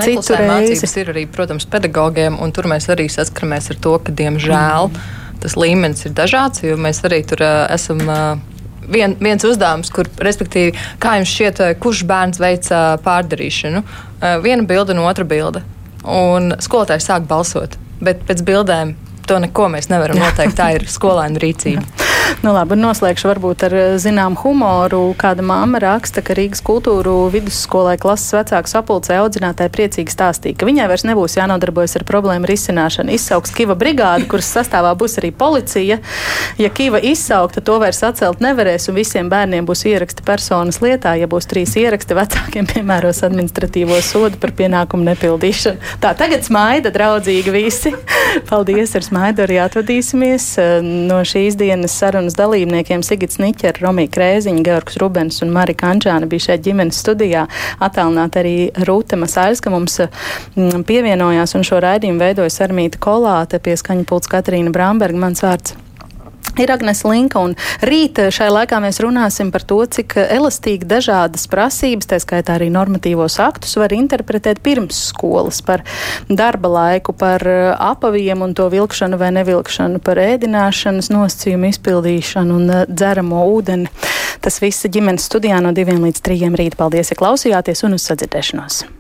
citu reizi. ir arī, protams, pedagogiem, un tur mēs arī saskaramies ar to, ka, diemžēl, mm. tas līmenis ir dažāds, jo mēs arī tur uh, esam. Uh, Vien, viens uzdevums, kur, respektīvi, kā jums šķiet, kurš bērns veic uh, pārdarīšanu? Viena bilde un otra bilde. Un skolotājs sāk balsot, bet pēc bildēm to neko mēs nevaram noteikt. Tā ir [LAUGHS] skolēna rīcība. Nu, labi, noslēgšu varbūt ar eh, zinām humoru. Kāda māma raksta, ka Rīgas kultūru vidusskolai klases vecāku sapulcē audzinātāji priecīgi stāstīja, ka viņai vairs nebūs jānodarbojas ar problēmu risināšanu. Izsauks Kiva brigādi, kuras sastāvā būs arī policija. Ja Kiva izsaukta, to vairs atcelt nevarēs, un visiem bērniem būs ieraksti personas lietā. Ja būs trīs ieraksti, vecākiem piemēros administratīvo sodu par pienākumu nepildīšanu. Tā tagad smaida draudzīgi visi. Paldies, ar smaidu arī atvadīsimies eh, no šīs dienas sarunas sarunas dalībniekiem Sigits Niķer, Romija Krēziņa, Georgs Rubens un Marika Anģāna bija šeit ģimenes studijā. Atālināt arī Rūta Masāļska mums mm, pievienojās un šo raidījumu veidoja Sarmīta Kolāte, pieskaņa pults Katrīna Bramberga, mans vārds ir Agnēs Linka. Rīt šai laikā mēs runāsim par to, cik elastīgi dažādas prasības, tā skaitā arī normatīvos aktus, var interpretēt pirms skolas par darba laiku, par apaviem un to vilkšanu vai nevilkšanu, par ēdināšanas nosacījumu izpildīšanu un dzeramo ūdeni. Tas viss ģimenes studijā no diviem līdz trījiem rīt. Paldies, ja klausījāties un uz sadzirdēšanos!